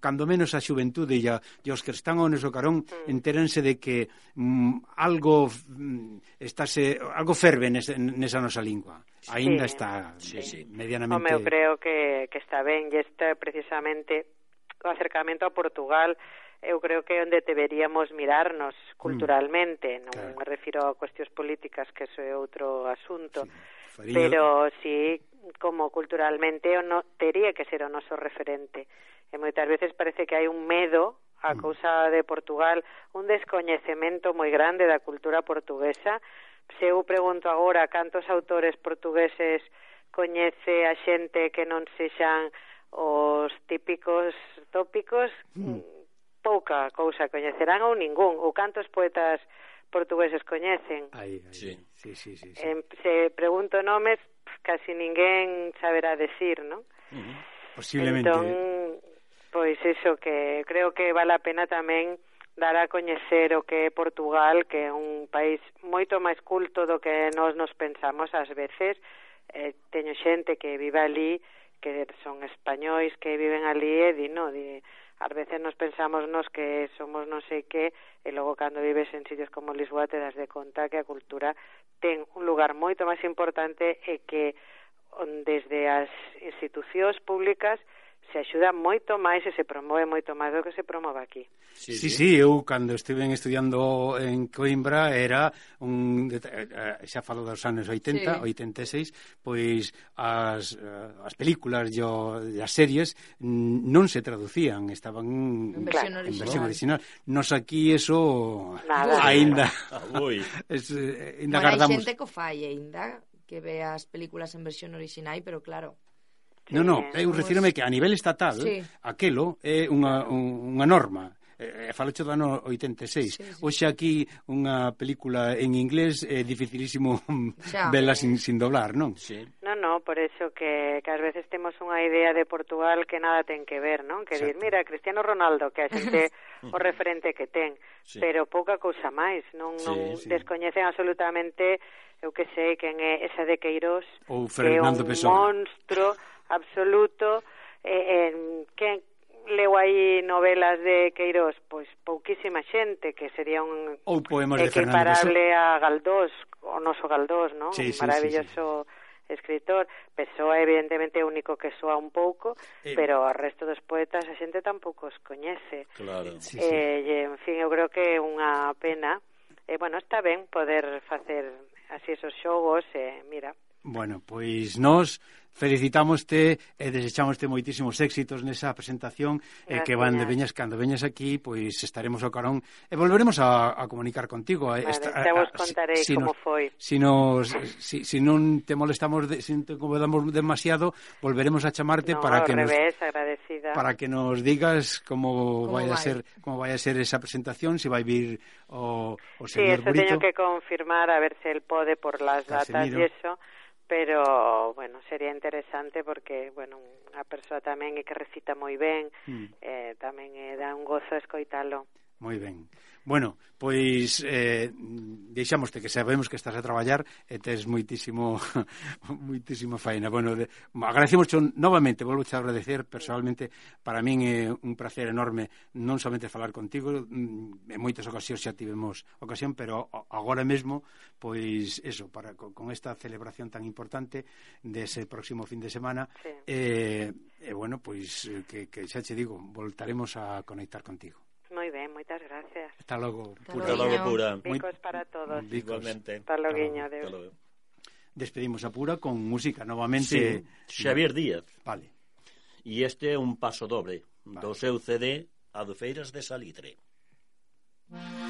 cando menos a xuventude e, a, e os que están ao noso carón mm. enterense de que mm, algo mm, estáse, algo ferve nesa, nesa nosa lingua. Ainda sí, está sí, sí. medianamente... Home, eu creo que, que está ben, e este precisamente o acercamento a Portugal eu creo que é onde deberíamos mirarnos mm. culturalmente, mm, non claro. me refiro a cuestións políticas que eso é outro asunto, sí, pero si sí, como culturalmente o no, tería que ser o noso referente. E moitas veces parece que hai un medo a mm. cousa de Portugal, un descoñecemento moi grande da cultura portuguesa. Se eu pregunto agora cantos autores portugueses coñece a xente que non sexan os típicos tópicos, mm pouca cousa coñecerán ou ningún, ou cantos poetas portugueses coñecen. Aí, aí. Sí. Sí, sí, sí, sí. Eh, se pregunto nomes, casi ninguén saberá decir, non? Uh -huh. Posiblemente. Entón, pois iso que creo que vale a pena tamén dar a coñecer o que é Portugal, que é un país moito máis culto do que nós nos pensamos ás veces. Eh, teño xente que vive ali, que son españois que viven ali e di, no, di, ás veces nos pensamos nos que somos non sei que e logo cando vives en sitios como Lisboa te das de conta que a cultura ten un lugar moito máis importante e que mm, desde as institucións públicas se axuda moito máis e se promove moito máis do que se promove aquí. Sí, sí, sí eu cando estive estudiando en Coimbra era un eh, xa falo dos anos 80, sí. 86, pois as eh, as películas e as series non se traducían, estaban en versión, claro. en versión original. Nos aquí eso Nada, aínda. Ui. es, eh, ainda bueno, gardamos. Hai xente que fai aínda que ve as películas en versión original, pero claro, No, non, non, eh, eu refírome que a nivel estatal sí. aquelo é unha, unha norma eh, eh falocho do ano 86. Sí, sí. Oxe aquí unha película en inglés é eh, dificilísimo xa, vela sin, sin doblar, non? Sí. No, no, por eso que, que ás veces temos unha idea de Portugal que nada ten que ver, non? Que dir, mira, Cristiano Ronaldo, que a xente o referente que ten, sí. pero pouca cousa máis, non, sí, non sí. descoñecen absolutamente eu que sei quen é esa de Queiroz, ou Fernando que é un Pessoa. monstro absoluto. Eh, en, quen leo aí novelas de Queirós? Pois pouquísima xente, que sería un Ou poemas equiparable de a Galdós, o noso Galdós, non? Sí, sí, maravilloso sí, sí, sí escritor, Pessoa evidentemente é único que soa un pouco, eh, pero o resto dos poetas a xente tampouco os coñece. Claro. Sí, eh, sí. E, en fin, eu creo que é unha pena. E, eh, bueno, está ben poder facer así esos xogos, eh, mira. Bueno, pois nós felicitámoste e desechámoste moitísimos éxitos nesa presentación Gracias. e que van de veñas cando veñas aquí, pois estaremos ao carón e volveremos a, a comunicar contigo. Vale, Esta, xa vos contarei si, si como nos, foi. Si, nos, si, si non te molestamos, de, si non te incomodamos demasiado, volveremos a chamarte no, para que revés, nos agradecida. para que nos digas como, como vai a ser como vai a ser esa presentación, se si vai vir o o señor sí, eso Brito. teño que confirmar a ver se el pode por las Casemiro. datas e eso pero bueno, sería interesante porque bueno, a persoa tamén é que recita moi ben, mm. eh, tamén é dá un gozo escoitalo. Moi ben. Bueno, pois eh, deixámoste que sabemos que estás a traballar e tes moitísimo moitísima faena. Bueno, de, agradecemos novamente, volvo a agradecer personalmente, para min é un placer enorme non somente falar contigo, mm, en moitas ocasións xa tivemos ocasión, pero agora mesmo, pois eso, para con esta celebración tan importante dese de próximo fin de semana, sí. eh, e eh, bueno, pois que, que xa che digo, voltaremos a conectar contigo. Moi ben, moitas gracias. Hasta logo. Pura. Hasta logo, Pura. Bicos para todos. Bicos. Igualmente. Hasta loguiño, Hasta logo. Despedimos a Pura con música novamente. Sí, Xavier Díaz. Vale. E este é un paso dobre vale. do seu CD Adufeiras de Salitre. Vale.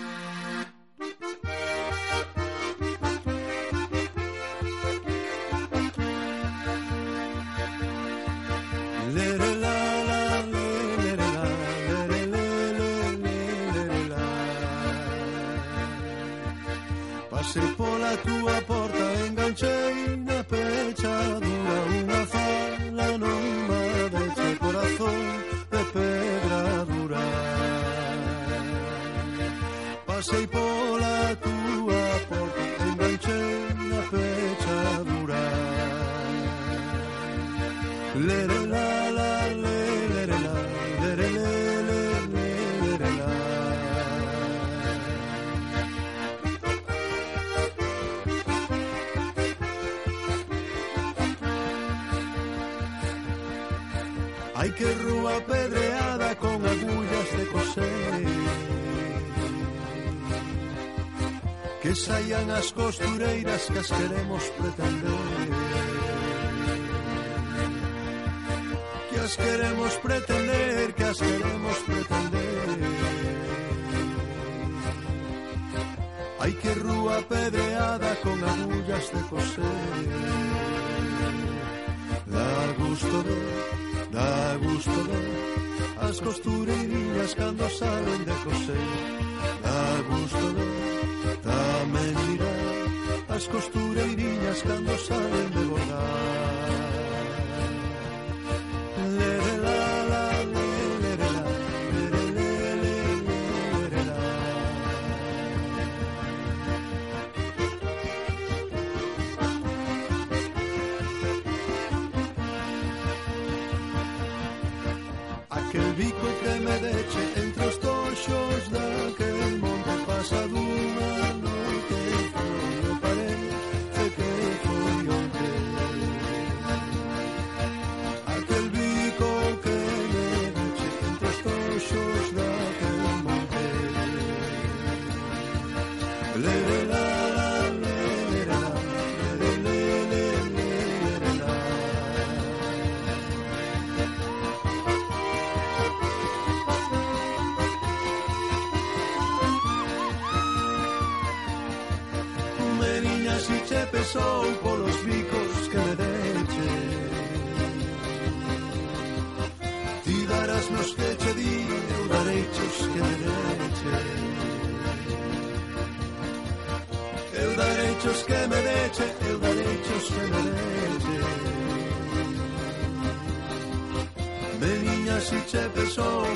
pola túa porta enganchei na pechadura unha fala non me deixe corazón de pedra dura. Pasei pola túa que saian as costureiras que as queremos pretender. Que as queremos pretender que as queremos pretender. Hai que rúa pedreada con agullas de coser. Da gusto de da gusto de as costureiras cando saben de coser. Da gusto de as costureirinhas cando salen de bordar. Lere la la le, lere. Aquel bico que me deche entre os toxos daquel monte pasa che pesou polos bicos que me deche. Ti darás nos que che di, eu darei chos que me deche. Eu darei chos que me deche, eu darei chos que me deche. Meniña si che pesou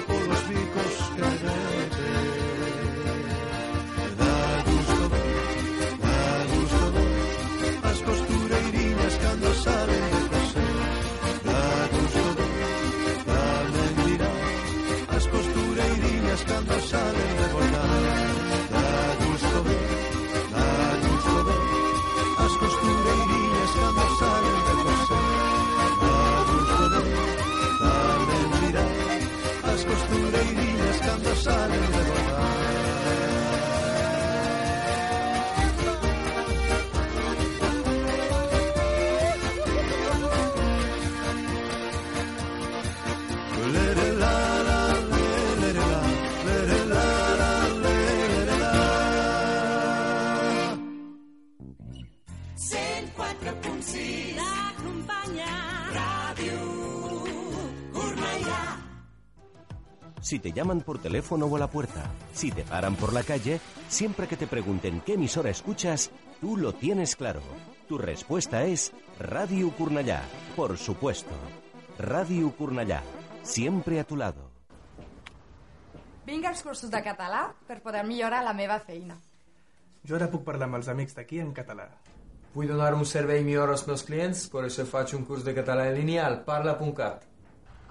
Si te llaman por teléfono o a la puerta, si te paran por la calle, siempre que te pregunten qué emisora escuchas, tú lo tienes claro. Tu respuesta es Radio Curnallá, por supuesto. Radio Curnallá, siempre a tu lado. Vinc als cursos de català per poder millorar la meva feina. Jo ara puc parlar amb els amics d'aquí en català. Vull donar un servei millor als meus clients, per això faig un curs de català en línia al parla.cat.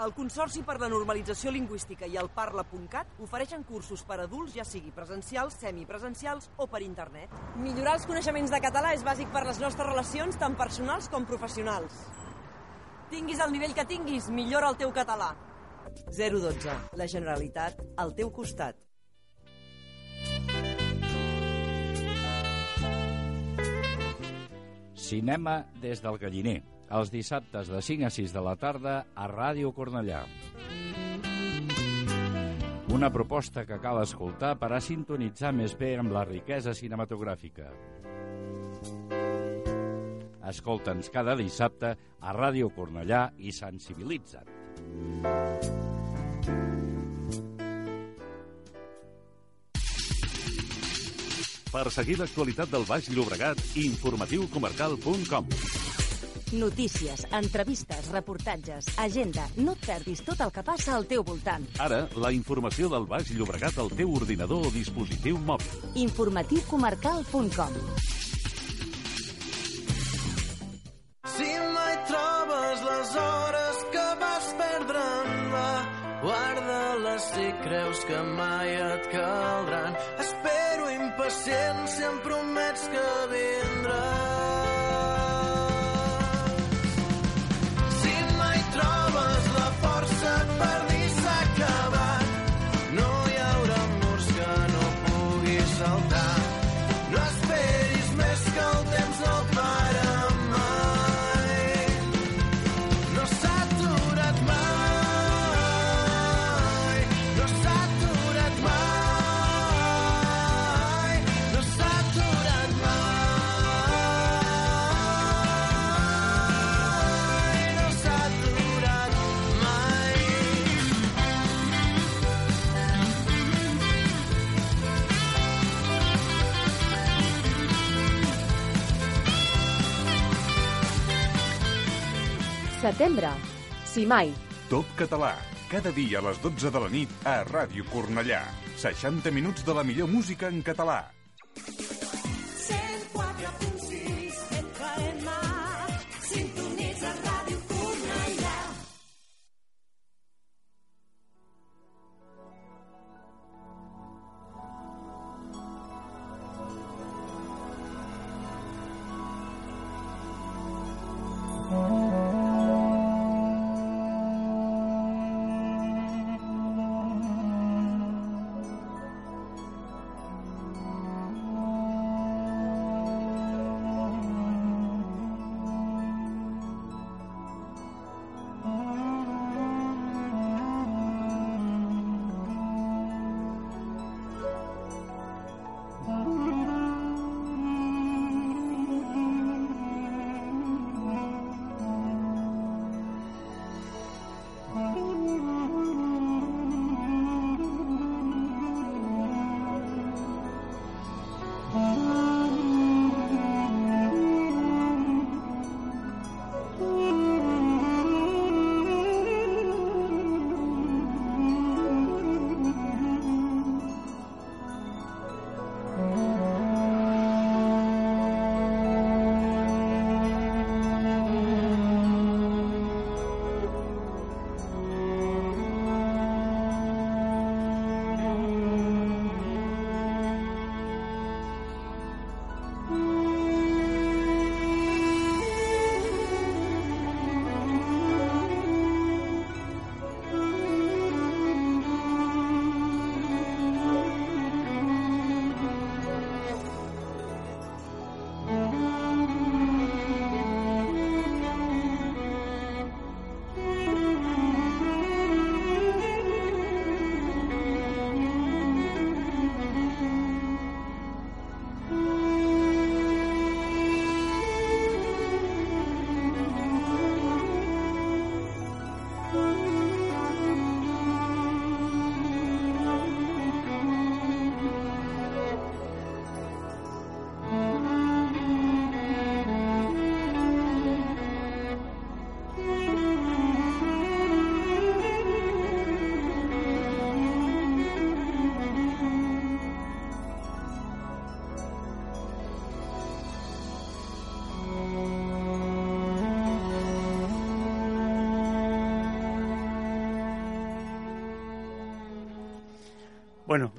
El Consorci per la Normalització Lingüística i el Parla.cat ofereixen cursos per a adults, ja sigui presencials, semipresencials o per internet. Millorar els coneixements de català és bàsic per les nostres relacions, tant personals com professionals. Tinguis el nivell que tinguis, millora el teu català. 012. La Generalitat al teu costat. Cinema des del Galliner, els dissabtes de 5 a 6 de la tarda a Ràdio Cornellà. Una proposta que cal escoltar per a sintonitzar més bé amb la riquesa cinematogràfica. Escolta'ns cada dissabte a Ràdio Cornellà i sensibilitza't. Per seguir l'actualitat del Baix Llobregat, informatiucomarcal.com. Notícies, entrevistes, reportatges, agenda... No et perdis tot el que passa al teu voltant. Ara, la informació del Baix Llobregat al teu ordinador o dispositiu mòbil. Informatiucomarcal.com Si mai trobes les hores que vas perdre en va, guarda-les si creus que mai et caldran. Espero impacient si em promets que vindràs. Setembre. Si mai. Top català. Cada dia a les 12 de la nit a Ràdio Cornellà. 60 minuts de la millor música en català.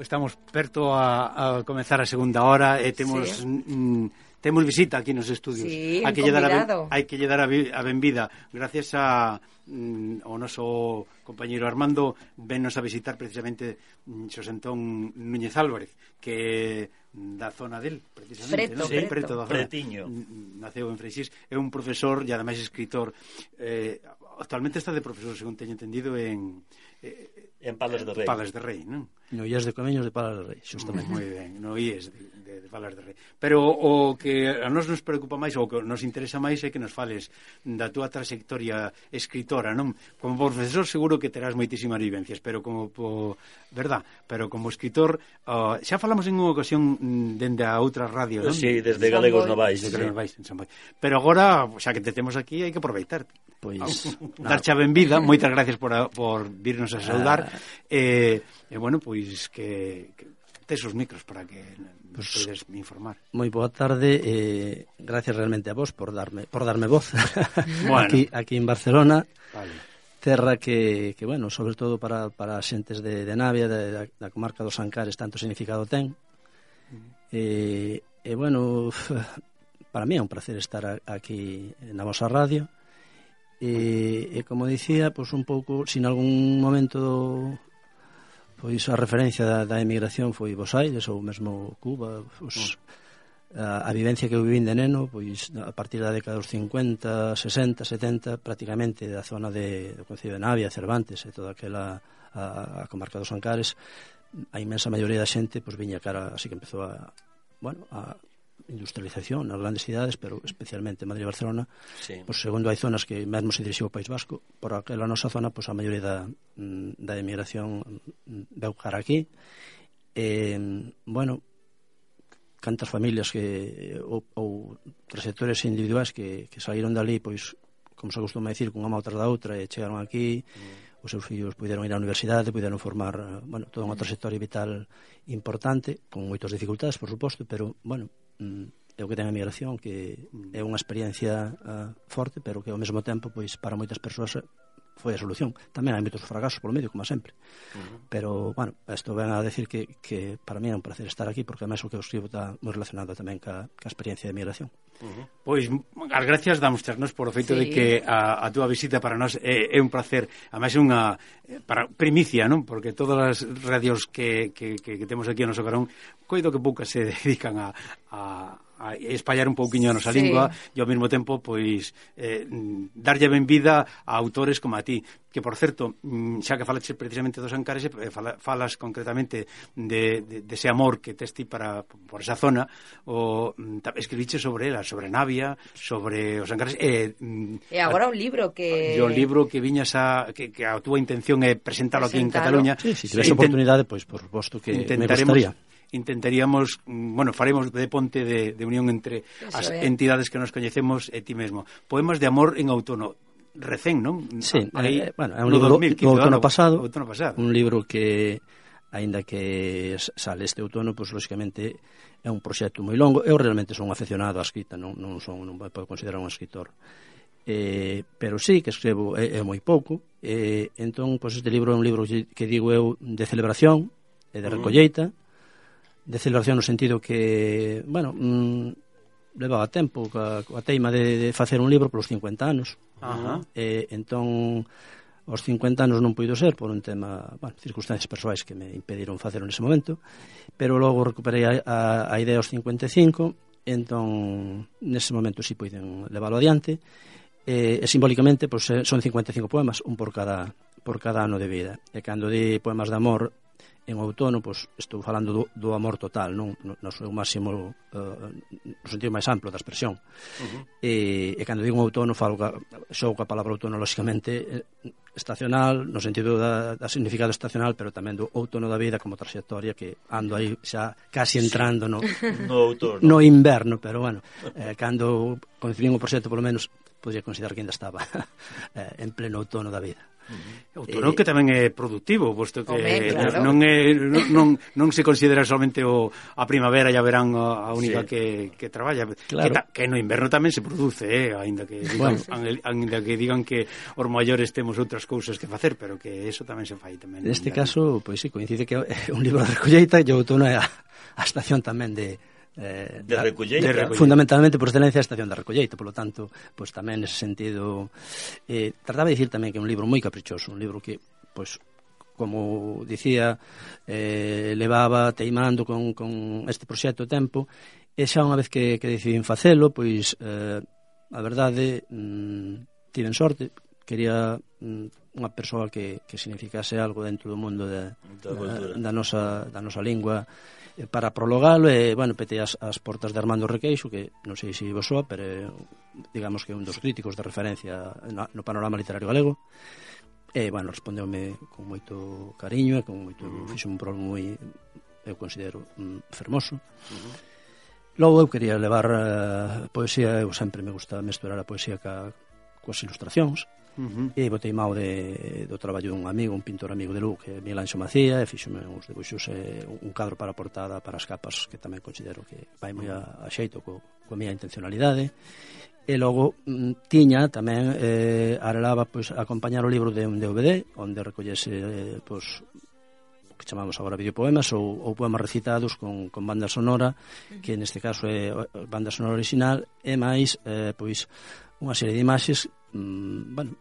estamos perto a, a comenzar a segunda hora e temos sí. mm, temos visita aquí nos estudios. Sí, hai que lle dar a, hai que lle dar a, a benvida gracias a mm, o noso compañeiro Armando vennos a visitar precisamente mm, Xosentón Núñez Álvarez, que mm, da zona del, precisamente, preto, non? Sí, preto, preto da zona. Pretiño. Naceu en Freixís, é un profesor e ademais escritor. Eh, actualmente está de profesor, según teño entendido, en eh, En Palas de Rei. Palas de Rei, non? No Ies de Camiños de Palas de Rei, xustamente. Moi ben, no Ies de de falas de rei. Pero o que a nos nos preocupa máis, ou que nos interesa máis é que nos fales da túa trayectoria escritora, non? Como profesor seguro que terás moitísimas vivencias, pero como po, verdad, pero como escritor, uh, xa falamos en unha ocasión mm, dende a outra radio, non? Sí, desde Galegos Novais, desde sí. Novais, en San Boi. Pero agora, xa que te temos aquí, hai que aproveitarte. Pois, pues, darche a benvida, moitas gracias por, a, por virnos a saudar. Ah. Eh, e eh, bueno, pois que, que tes os micros para que pues, podes informar. Moi boa tarde, eh, gracias realmente a vos por darme por darme voz bueno. aquí, aquí en Barcelona. Vale terra que, que bueno, sobre todo para, para xentes de, de Navia, de, da, da comarca dos Ancares, tanto significado ten. E, e bueno, para mí é un placer estar aquí na vosa radio. E, e como dicía, pois pues un pouco, sin algún momento Pois a referencia da, da emigración foi Bos Aires ou mesmo Cuba, os, mm. a, a vivencia que eu vivín de neno, pois a partir da década dos 50, 60, 70, prácticamente da zona de, do Concello de Navia, Cervantes e toda aquela a, a comarca dos Ancares, a inmensa maioría da xente pois viña cara, así que empezou a, bueno, a industrialización nas grandes cidades, pero especialmente Madrid e Barcelona. Sí. Pois, segundo, hai zonas que mesmo se dirixiu ao País Vasco. Por aquela nosa zona, pois, a maioría da, mm, da emigración mm, veu cara aquí. E, bueno, cantas familias que ou, ou trayectorias individuais que, que saíron dali, pois, como se acostuma dicir, cunha má outra da outra e chegaron aquí, mm. os seus fillos puderon ir á universidade, puderon formar, bueno, toda unha trayectoria vital importante, con moitas dificultades, por suposto, pero, bueno, mm, é o que ten a migración que é unha experiencia uh, forte pero que ao mesmo tempo pois para moitas persoas foi a solución. Tamén hai moitos fracasos polo medio, como sempre. Uh -huh. Pero, bueno, isto ven a decir que, que para mí é un placer estar aquí, porque además o que eu escribo está moi relacionado tamén ca, ca experiencia de migración. Uh -huh. Pois, as gracias damos ternos por o feito sí. de que a, a túa visita para nós é, é un placer, además é unha eh, para, primicia, non? Porque todas as radios que, que, que, que temos aquí no Socarón, coido que poucas se dedican a, a, a espallar un pouquiño a nosa sí. lingua e ao mesmo tempo pois eh, darlle ben vida a autores como a ti que por certo, mm, xa que falaches precisamente dos Ancares, eh, falas concretamente de, de, de ese amor que testi para por esa zona, o mm, escribiche sobre ela, sobre Navia, sobre os Ancares. E, eh, mm, e agora un libro que... E o libro que viñas a... que, que a túa intención é presentalo, presentalo. aquí en Cataluña. Sí, si sí, tives oportunidade, pois, por suposto que me gustaría intentaríamos, bueno, faremos de ponte de, de unión entre Eso as é. entidades que nos coñecemos e ti mesmo. Poemas de amor en outono recén, non? Sí, Aí, eh, bueno, é un libro 2015, do outono pasado, outono pasado, un libro que aínda que sale este outono, pois pues, lógicamente é un proxecto moi longo. Eu realmente son aficionado á escrita, non, non son non me podo considerar un escritor. Eh, pero sí que escrevo é, é moi pouco. Eh, entón, pois pues, este libro é un libro que digo eu de celebración, e de mm. recolleita, uh -huh de celebración no sentido que, bueno, mm, levaba tempo coa, coa teima de, de facer un libro polos 50 anos. Ajá. E, entón, aos 50 anos non puido ser por un tema, bueno, circunstancias persoais que me impediron facer nese momento, pero logo recuperei a, a, a idea aos 55, entón, nese momento si sí puiden leválo adiante, e, e simbólicamente pois, eh, son 55 poemas, un por cada por cada ano de vida. E cando di poemas de amor en outono, pois, estou falando do, do amor total, non? No, no seu máximo, uh, no sentido máis amplo da expresión. Uh -huh. e, e cando digo outono, falo ca, xou ca palabra outono, lóxicamente, eh, estacional, no sentido da, da significado estacional, pero tamén do outono da vida como trayectoria que ando aí xa casi entrando no, no, outono. no inverno, pero bueno, eh, cando concibín o proxecto, polo menos, podría considerar que ainda estaba eh, en pleno outono da vida. Outono eh, que tamén é productivo, posto que Home, claro. non, é, non, non se considera solamente o, a primavera e a verán a única sí. que, que traballa. Claro. Que, ta, que no inverno tamén se produce, eh, aínda que, digan, bueno. aínda que digan que os maiores temos outras cousas que facer, pero que eso tamén se fai tamén. Neste caso, pois pues, sí, coincide que é un libro de recolleita e o outono é a, a estación tamén de, eh, de, da, recolleita. de recolleita. Fundamentalmente por excelencia a estación da recolleita, polo tanto, pois tamén nese sentido eh, trataba de dicir tamén que é un libro moi caprichoso, un libro que pois como dicía, eh, levaba teimando con, con este proxecto tempo, e xa unha vez que, que decidín facelo, pois, eh, a verdade, mm, tiven sorte, quería mm, unha persoa que, que significase algo dentro do mundo de, da, da, da, nosa, da nosa lingua, Eh, para prologalo, e, bueno, petei as, as portas de Armando Requeixo, que non sei se vos soa, pero é, digamos que é un dos críticos de referencia no, no panorama literario galego. E, bueno, respondeume con moito cariño e con moito... Uh -huh. Fixo un prologo moi, eu considero, mm, fermoso. Uh -huh. Logo, eu quería levar uh, poesía, eu sempre me gusta mesturar a poesía ca, coas ilustracións. Uh Uh -huh. E botei mao de, do traballo dun amigo, un pintor amigo de Lugo, que é Miguel Anxo Macía, e fixome uns debuxos, e un cadro para a portada para as capas, que tamén considero que vai moi a, a xeito co, coa miña intencionalidade. E logo mm, tiña tamén eh, arelaba pois, acompañar o libro de un DVD onde recollese eh, pois, que chamamos agora videopoemas ou, ou poemas recitados con, con banda sonora que neste caso é banda sonora original e máis eh, pois unha serie de imaxes mm, bueno,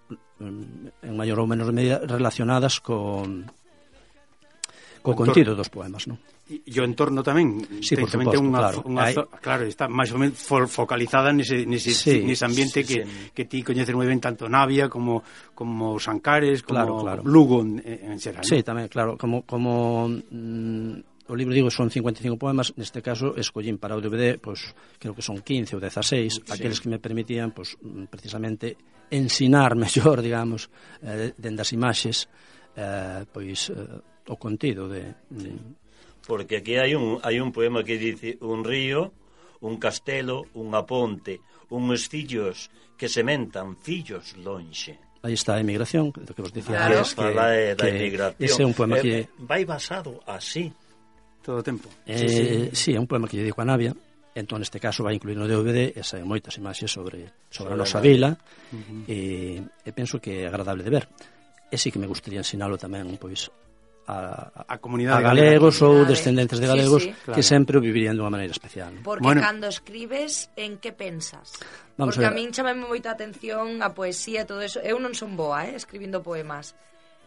mm, en maior ou menor medida relacionadas con co contido dos poemas, non? E, o entorno tamén, sí, por suposto, unha, claro. Unha, Hai... claro, está máis ou menos focalizada nese, nese, sí, nese ambiente sí, que, sí. que ti coñeces moi ben tanto Navia como como Sancares, como claro, claro. Lugo en, en xeral. Sí, tamén, claro, como como mm, o libro, digo, son 55 poemas, neste caso escollín para o DVD, pois, creo que son 15 ou 16, sí. aqueles que me permitían, pois, mm, precisamente, ensinar mellor, digamos, eh, dende as imaxes, eh, pois, eh, o contido de... Sí. Porque aquí hai un, hai un poema que dice un río, un castelo, unha ponte, uns fillos que sementan fillos lonxe. Aí está a emigración, do que vos dicía claro. antes, que, que, da emigración. ese é un poema eh, que... Vai basado así todo o tempo. Eh, sí, sí. sí, é un poema que lle dedico a Navia, entón neste caso vai incluir no DVD e saen moitas imaxes sobre, sobre a nosa vila uh -huh. e, e penso que é agradable de ver e sí que me gustaría ensinalo tamén pois a, a comunidade a galegos galega, ou descendentes de galegos sí, sí. que claro. sempre o vivirían dunha maneira especial. Porque bueno. cando escribes, en que pensas? Vamos Porque a, ver. a min chamame moita atención a poesía e todo eso. Eu non son boa, eh, escribindo poemas.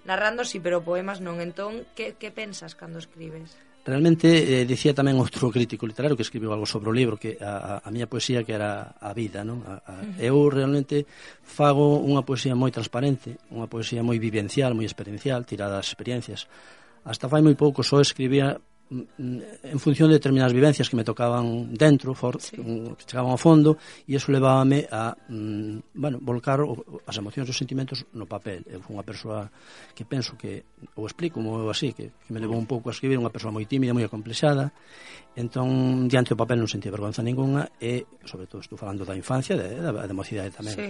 Narrando sí, pero poemas non. Entón, que, que pensas cando escribes? Realmente, eh, dicía tamén outro crítico literario que escribiu algo sobre o libro, que a, a, a miña poesía que era a vida, non? A, a, eu realmente fago unha poesía moi transparente, unha poesía moi vivencial, moi experiencial, tirada das experiencias. Hasta fai moi pouco só escribía Mm, en función de determinadas vivencias que me tocaban dentro, for, sí. que mm, chegaban ao fondo, e eso levábame a, mm, bueno, volcar o, as emocións e os sentimentos no papel. Eu fui unha persoa que penso que, ou explico como eu así, que, que me levou un pouco a escribir, unha persoa moi tímida, moi acomplexada, entón, diante do papel non sentía vergonza ninguna, e, sobre todo, estou falando da infancia, de, da, da mocidade tamén. Sí.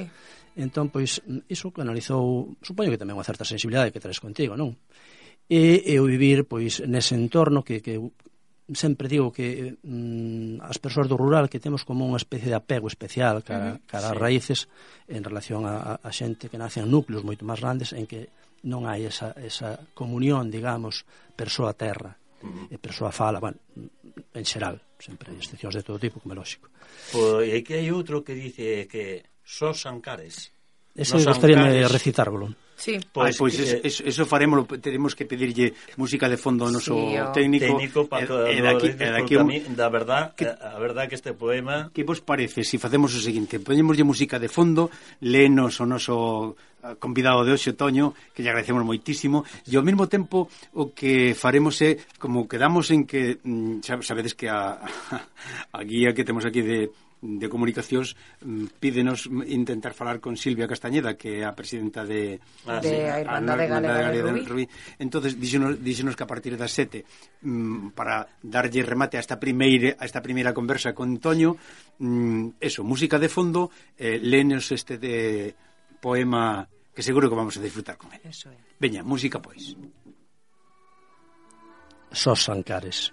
Entón, pois, iso canalizou, supoño que tamén unha certa sensibilidade que traes contigo, non? e eu vivir pois nese entorno que, que sempre digo que mm, as persoas do rural que temos como unha especie de apego especial cara, cara sí. as raíces en relación a, a xente que nace en núcleos moito máis grandes en que non hai esa, esa comunión, digamos, persoa-terra uh -huh. e persoa fala, bueno, en xeral, sempre hai excepcións de todo tipo, como é lógico. Pois pues, que hai outro que dice que só Sancares. Ese no gostaríame de recitar, recitarlo. Sí. Pois, ah, pois que... Eh, eso, eso faremos, teremos que pedirlle música de fondo ao noso sí, o... técnico. Técnico para e, e daqui, e daqui un... mí, da verdad, que, eh, a verdad que este poema Que vos parece se si facemos o seguinte? Poñémoslle música de fondo, lenos o noso eh, convidado de hoxe, Toño, que lle agradecemos moitísimo, e ao mesmo tempo o que faremos é, como quedamos en que, mm, xa, sabedes que a, a guía que temos aquí de de Comunicacións mm, pídenos intentar falar con Silvia Castañeda, que é a presidenta de, ah, de a Irmandade Galega de, Rubí. Entonces, díxenos, díxenos que a partir das sete, mm, para darlle remate a esta primeira, a esta primeira conversa con Toño, mm, eso, música de fondo, eh, lenos este de poema que seguro que vamos a disfrutar con él. Eso é. Veña, música pois. Sos Ancares.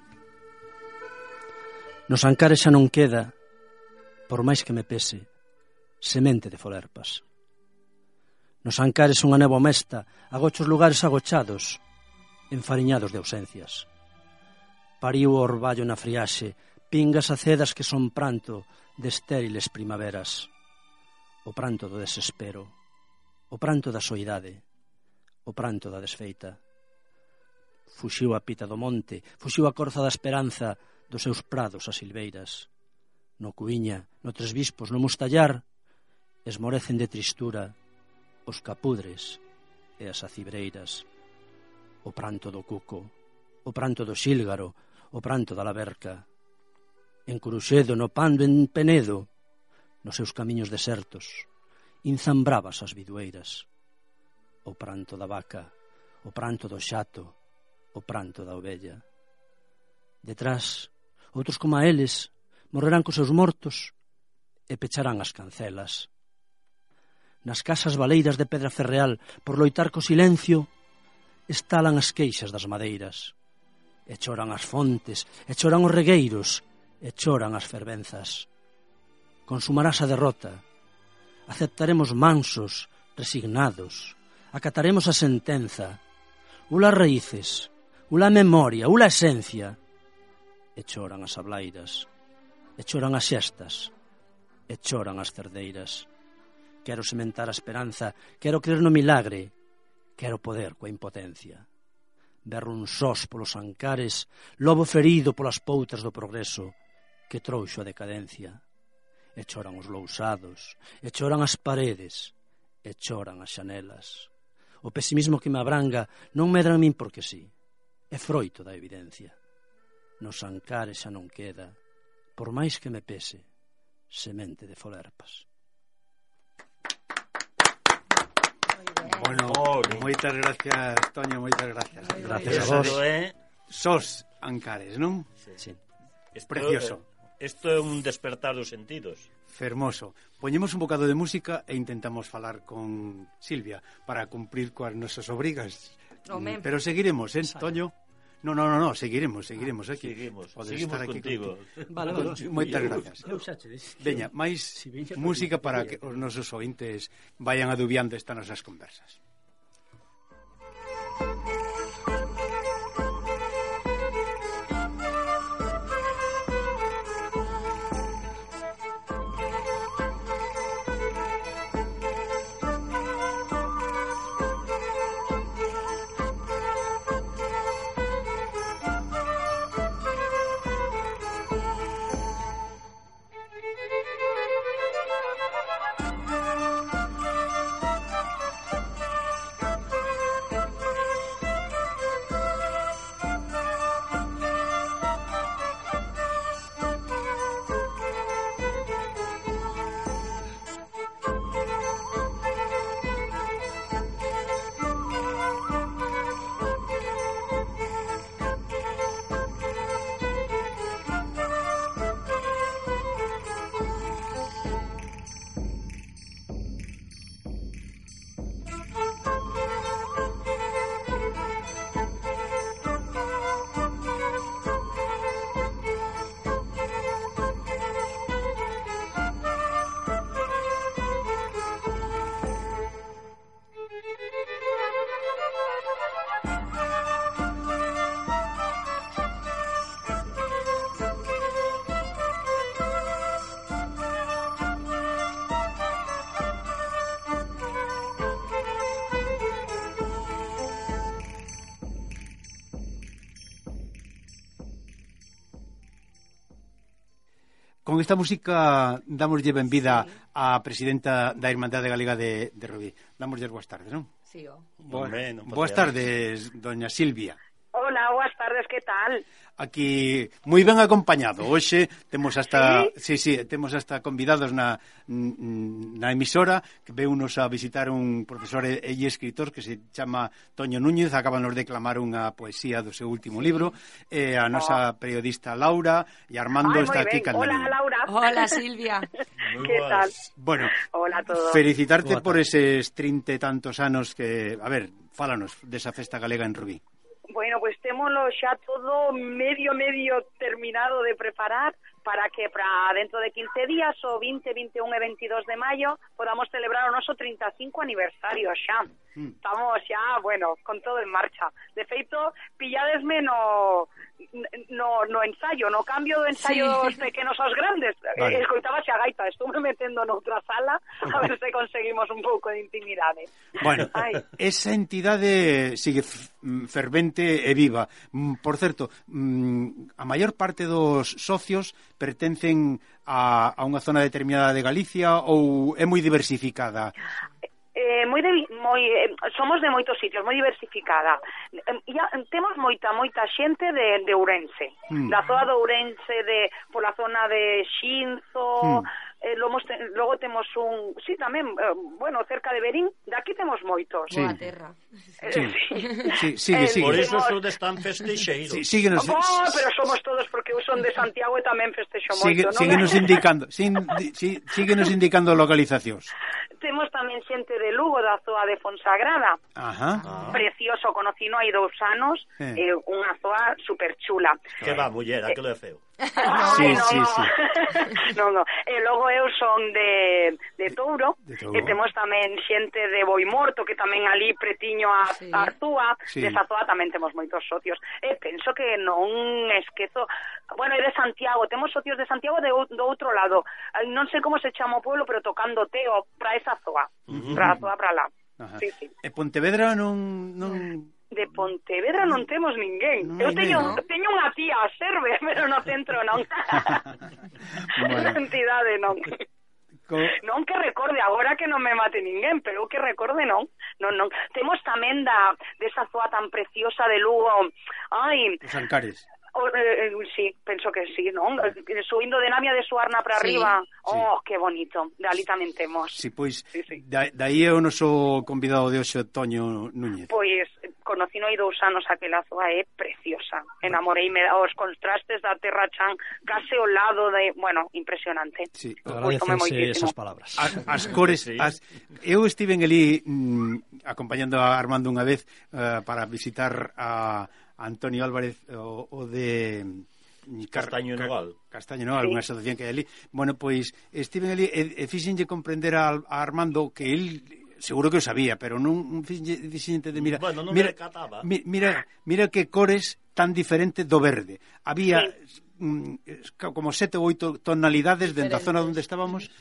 Nos Ancares xa non queda por máis que me pese, semente de folerpas. Nos ancares unha neva mesta, agochos lugares agochados, enfariñados de ausencias. Pariu o orballo na friaxe, pingas acedas que son pranto de estériles primaveras. O pranto do desespero, o pranto da soidade, o pranto da desfeita. Fuxiu a pita do monte, fuxiu a corza da esperanza dos seus prados a silveiras no Cuiña, no Tres Bispos, no Mustallar, esmorecen de tristura os capudres e as acibreiras, o pranto do cuco, o pranto do xílgaro, o pranto da laberca. En Curuxedo, no Pando, en Penedo, nos seus camiños desertos, inzambrabas as vidueiras, o pranto da vaca, o pranto do xato, o pranto da ovella. Detrás, outros como a eles, morrerán cos seus mortos e pecharán as cancelas. Nas casas baleiras de pedra ferreal, por loitar co silencio, estalan as queixas das madeiras. E choran as fontes, e choran os regueiros, e choran as fervenzas. Consumarás a derrota. Aceptaremos mansos, resignados. Acataremos a sentenza. Ula raíces, ula memoria, ula esencia. E choran as ablairas. E choran as xestas, e choran as cerdeiras. Quero sementar a esperanza, quero creer no milagre, quero poder coa impotencia. Berrun sós polos ancares, lobo ferido polas poutas do progreso, que trouxo a decadencia. E choran os lousados, e choran as paredes, e choran as xanelas. O pesimismo que me abranga non medra a min porque sí. É froito da evidencia. Nos ancares xa non queda por máis que me pese, semente de folerpas. Bueno, moitas gracias, Toño, moitas gracias. Gracias a vos. Sos Ancares, non? Sí. sí. Precioso. Isto é un despertar dos sentidos. Fermoso. Poñemos un bocado de música e intentamos falar con Silvia para cumprir coas nosas obrigas. Omen. Pero seguiremos, eh, Toño? No, no, no, no, seguiremos, seguiremos ah, eh, aquí. Seguimos, Podes seguimos estar aquí contigo. contigo. Vale, vale. Moitas gracias. Eu xa che. Veña, máis si música para que os nosos ointes vayan adubiando estas nosas conversas. esta música damoslle benvida sí. á presidenta da Irmandade Galega de, de Rubí. Damoslle boas tardes, non? Sí, oh. Boa, Boa, boas tardes, doña Silvia tardes, que tal? Aquí moi ben acompañado. Hoxe temos hasta sí, sí, sí temos hasta convidados na na emisora que veunos a visitar un profesor e, e escritor que se chama Toño Núñez, acaban de declamar unha poesía do seu último libro, e eh, a nosa oh. periodista Laura e Armando Ay, está aquí Hola Laura. Hola Silvia. que tal? Bueno, Hola a todos. felicitarte por eses 30 e tantos anos que, a ver, fálanos desa festa galega en Rubí. Bueno, pues, témolo xa todo medio, medio terminado de preparar para que para dentro de 15 días, o 20, 21 e 22 de maio, podamos celebrar o noso 35 aniversario xa. Mm. Estamos xa, bueno, con todo en marcha. De feito, pilladesme no, no, no ensayo, no cambio do ensayo sí. dos pequenos aos grandes. Vale. Escoitaba xa gaita, estuve metendo noutra sala a ver se conseguimos un pouco de intimidade. Bueno, Ai. esa entidade sigue mm, fervente e viva. Mm, por certo, mm, a maior parte dos socios pertencen a, a unha zona determinada de Galicia ou é moi diversificada? eh, moi de, moi, eh, somos de moitos sitios, moi diversificada. Eh, ya, temos moita, moita xente de, de Ourense, mm. da zona de Ourense, de, pola zona de Xinzo, mm eh, logo, te, logo temos un, sí, tamén, eh, bueno, cerca de Berín, de aquí temos moitos. Sí. Boa terra. Eh, sí. sí, sigue, eh, sigue. Por iso son de tan festexeiros. Sí, síguenos. Oh, pero somos todos porque eu son de Santiago e tamén festexo moito, sigue, non? Síguenos indicando, sin, sí, síguenos indicando localizacións. Temos tamén xente de Lugo, da zoa de Fonsagrada. Ajá. Ah. Precioso, conocino hai dous anos, eh. eh unha zoa superchula. Que va, muller, aquilo é feo. No, sí, no, sí, no. sí. no, no. E logo eu son de, de Touro, de, Touro, e temos tamén xente de Boimorto, que tamén ali pretiño a, sí. a Artúa, sí. de Satoa tamén temos moitos socios. E penso que non esquezo... Bueno, e de Santiago, temos socios de Santiago de, do outro lado. Non sei como se chama o pueblo, pero tocando teo para esa zoa, uh -huh. para a zoa para lá. Ajá. Sí, sí. E Pontevedra non... non eh, de Pontevedra non mm. temos ninguén. Non, eu teño, no? teño unha tía a serve, pero no centro non. bueno. Entidade non. Co... Non que recorde agora que non me mate ninguén, pero que recorde non. Non, non. Temos tamén da desa zoa tan preciosa de Lugo. Ai, os Ancares. Eh, eh, sí, penso que sí, non? Eh, Subindo de Namia de Suarna para sí, arriba. Oh, que bonito. De ali tamén temos. Sí, pois, sí, sí. Da, daí é o noso convidado de hoxe, Toño Núñez. Pois, conocino hai dous anos aquela zoa, é preciosa. Enamoreime os contrastes da Terra Chan case ao lado de... Bueno, impresionante. Sí, agradecense esas palabras. As, as cores... Sí. As, eu estive en Elí mm, acompañando a Armando unha vez uh, para visitar a Antonio Álvarez o, o de mm, Castaño Nogal. Castaño Nogal, sí. unha asociación que hai ali. Bueno, pois estive ali e, eh, e eh, fixenlle comprender a, a Armando que el seguro que o sabía, pero non fixenlle de mira, bueno, non mira, me mi, mira, mira que cores tan diferente do verde. Había sí. mm, como sete ou oito tonalidades dentro da zona onde estábamos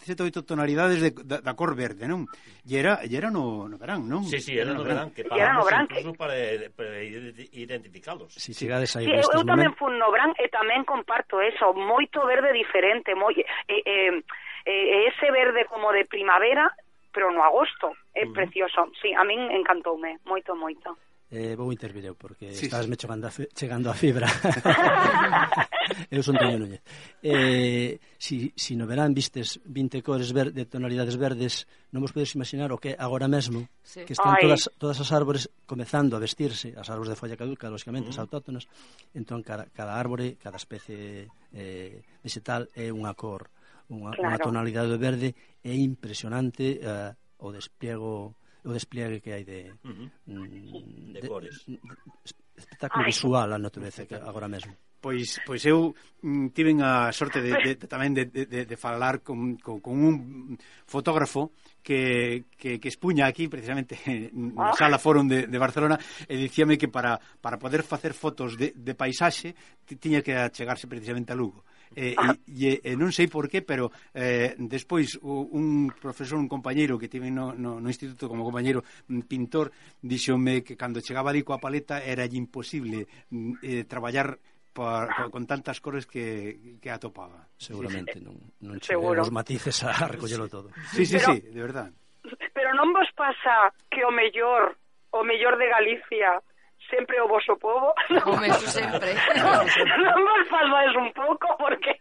sete oito tonalidades de, da, da cor verde, non? E era, e era no, no verán, non? Sí, sí, era no, no verán, que paramos no verán, incluso que... para, para identificalos. Si sí, chegades aí sí, eu, eu tamén fun no verán e tamén comparto eso, moito verde diferente, moi, Eh, eh, ese verde como de primavera, pero no agosto, é uh -huh. precioso. Sí, a min encantoume, moito, moito eh, vou intervir eu, porque sí, estás me chegando a, chegando a fibra. eu son Toño Núñez. Eh, si, si no verán vistes 20 cores ver, de tonalidades verdes, non vos podes imaginar o que agora mesmo, sí. que están Ai. todas, todas as árbores comezando a vestirse, as árbores de folla caduca, lógicamente, as mm. autóctonas, entón cada, cada árbore, cada especie eh, vegetal é unha cor, unha, claro. unha tonalidade verde, é impresionante eh, o despliego o despliegue que hai de, uh -huh. mm, de, cores. De, de, espectáculo ah, Ay. visual a natureza que agora mesmo. Pois, pois eu mm, tiven a sorte de, de, de tamén de, de, de falar con, con, con un fotógrafo que, que, que expuña aquí precisamente na ah. sala Fórum de, de Barcelona e dicíame que para, para poder facer fotos de, de paisaxe tiña que achegarse precisamente a Lugo eh, e, e, e non sei por qué, pero eh, despois un profesor, un compañeiro que tive no, no, no instituto como compañeiro mm, pintor, díxome que cando chegaba ali coa paleta era imposible mm, eh, traballar por, con tantas cores que, que atopaba. Seguramente non, non Seguro. os matices a recollelo todo. Sí, sí, pero, sí, de verdad. Pero non vos pasa que o mellor, o mellor de Galicia sempre o vosso povo. Home, iso sempre. Non, vos salvades un pouco porque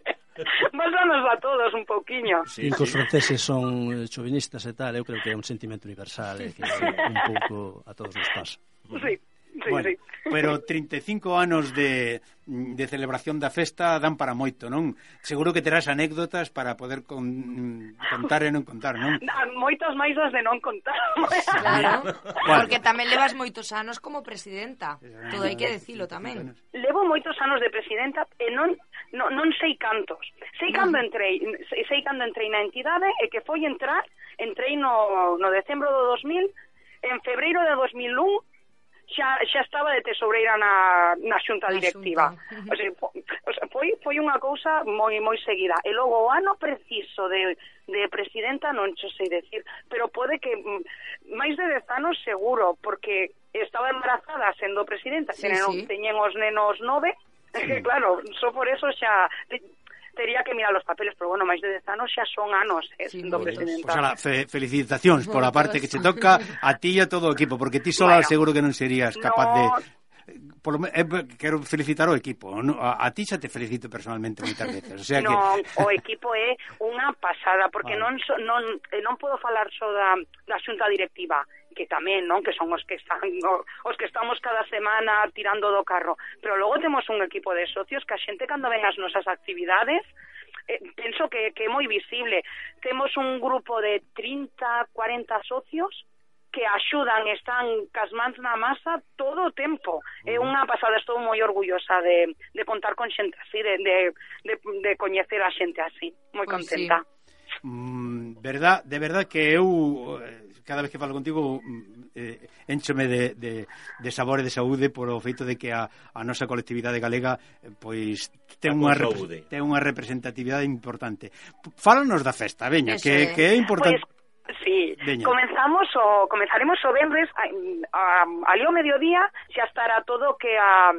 Volvanos a todos un pouquiño. Sí, sí. os franceses son eh, chovinistas e tal, eu creo que é un sentimento universal, eh, que un pouco a todos nos pasa. Sí. Sí, bueno, sí. pero 35 anos de, de celebración da festa dan para moito, non? Seguro que terás anécdotas para poder con, contar e non contar, non? Ah, dan moitas máis das de non contar. Claro, bueno. porque tamén levas moitos anos como presidenta. Todo hai que decilo tamén. Levo moitos anos de presidenta e non non, non sei cantos. Sei cando entrei, sei cando entrei na entidade e que foi entrar, entrei no, no decembro do 2000, en febreiro de 2001 xa, xa estaba de tesoureira na, na xunta directiva. O sea, o sea, foi, foi unha cousa moi moi seguida. E logo o ano preciso de, de presidenta non xo sei decir, pero pode que mm, máis de 10 anos seguro, porque estaba embarazada sendo presidenta, sí, teñen, sí. teñen os nenos nove, Sí. claro, só por eso xa tería que mirar os papeles, pero bueno, máis de 10 anos xa son anos eh, sí, sendo presidenta. Pues, ala, fe, felicitacións por a parte que che toca a ti e a todo o equipo, porque ti sola bueno, seguro que non serías capaz no... de por lo, eh, quero felicitar o equipo. No, a, a ti xa te felicito personalmente moitas veces. O sea que non, o equipo é unha pasada porque vale. non so, non eh, non podo falar só da da xunta directiva que tamén, non, que son os que están os que estamos cada semana tirando do carro, pero logo temos un equipo de socios que a xente cando ven as nosas actividades eh, penso que, que é moi visible. Temos un grupo de 30, 40 socios que axudan, están cas mans na masa todo o tempo. É unha pasada, estou moi orgullosa de, de contar con xente así, de, de, de, de coñecer a xente así. Moi pois contenta. Pois sí. Mm, verdad, de verdad que eu eh, cada vez que falo contigo mm, eh, enchome de, de, de sabor e de saúde por o feito de que a, a nosa colectividade galega eh, pois ten unha, ten unha representatividade importante. Fálanos da festa, veña, que, que é importante. Pois, Sí, Veña. comenzamos o comenzaremos o vendres a, a, a, ali ao mediodía xa estará todo que a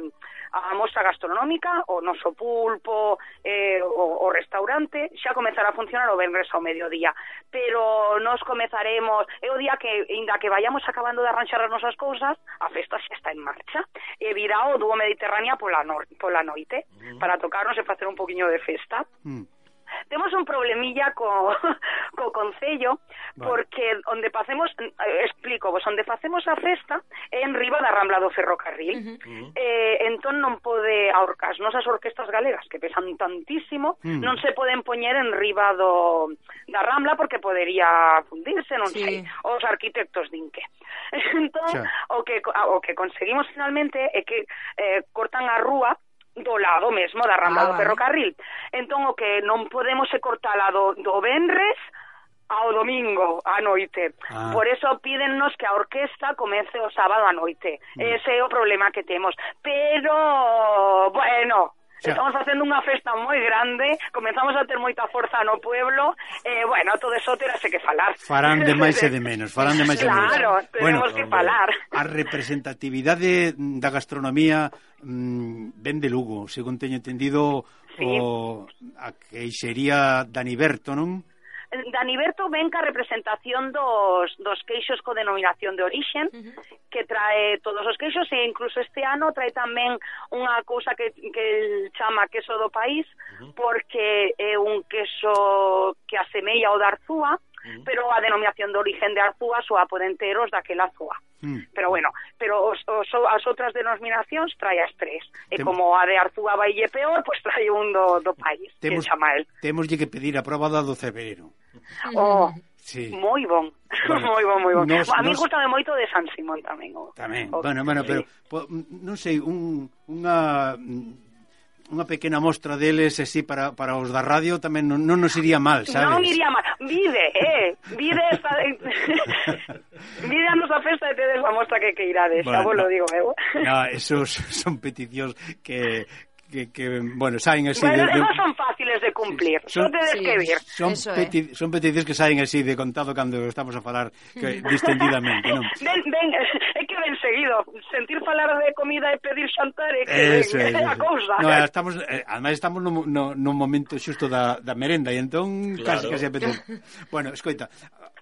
a mostra gastronómica, o noso pulpo, eh, o, o restaurante, xa comezará a funcionar o venres ao mediodía. Pero nos comezaremos, é o día que, inda que vayamos acabando de arranxar as nosas cousas, a festa xa está en marcha. E virá o dúo Mediterránea pola, no, pola noite, uh -huh. para tocarnos e facer un poquinho de festa. Uh -huh temos un problemilla co, co Concello, vale. porque onde facemos, eh, explico vos, onde facemos a festa é en riba da Rambla do Ferrocarril, uh -huh. Mm. eh, entón non pode a ahorcar, as nosas orquestas galegas, que pesan tantísimo, uh -huh. non se poden poñer en riba do, da Rambla porque podería fundirse, non sí. sei, os arquitectos din que. entón, xa. o que, o que conseguimos finalmente é que eh, cortan a rúa do lado mesmo da rambla ah, do ferrocarril. Entón o que non podemos é cortala do, do Benres ao domingo a noite. Ah. Por eso pídennos que a orquesta comece o sábado a noite. Mm. Ese é o problema que temos. Pero, bueno, Xa. Estamos facendo unha festa moi grande, comenzamos a ter moita forza no pueblo, eh, bueno, todo eso terase que falar. Farán de máis e de menos, farán de máis e de menos. Claro, tenemos bueno, que falar. A representatividade da gastronomía mm, ven de Lugo, según teño entendido, sí. o, a queixería Dani Berto, non? Daniberto ven ca representación dos, dos queixos co denominación de orixen, uh -huh. que trae todos os queixos e incluso este ano trae tamén unha cousa que, que el chama queso do país, uh -huh. porque é un queso que asemella o da Arzúa, pero a denominación de origen de Arzúa soa poden ter os daquela Arzúa. Mm. Pero bueno, pero os, os, as outras denominacións trae as tres. E Tem... como a de Arzúa vai peor, pois pues trae un do, do país, temos, que chama el. Temoslle que pedir a prova da 12 de febrero. Oh, sí. moi bon. Bueno, moi bon, moi bon. Nos, a mí nos... gustame moito de San Simón tamén. O, tamén. O, bueno, bueno, sí. pero po, non sei, un, unha unha pequena mostra deles así para, para os da radio tamén non, non nos iría mal, sabes? Non iría mal. Vide, eh? Vide esta... Vide a nosa festa e tedes a mostra que que irades, bueno, xa vos lo digo eu. Eh? no, esos son peticións que, que, que bueno, saen así... Bueno, de, de... son fáciles fáciles de cumplir. Sí, son, son Sí, que vir. son, peti son peticións que saen así de contado cando estamos a falar que, distendidamente, non? Ven, ven, é que ben seguido. Sentir falar de comida e pedir xantar é que eso, ben, é a cousa. No, estamos, eh, además estamos no, no, no momento xusto da, da merenda e entón claro. casi casi apetece. bueno, escoita,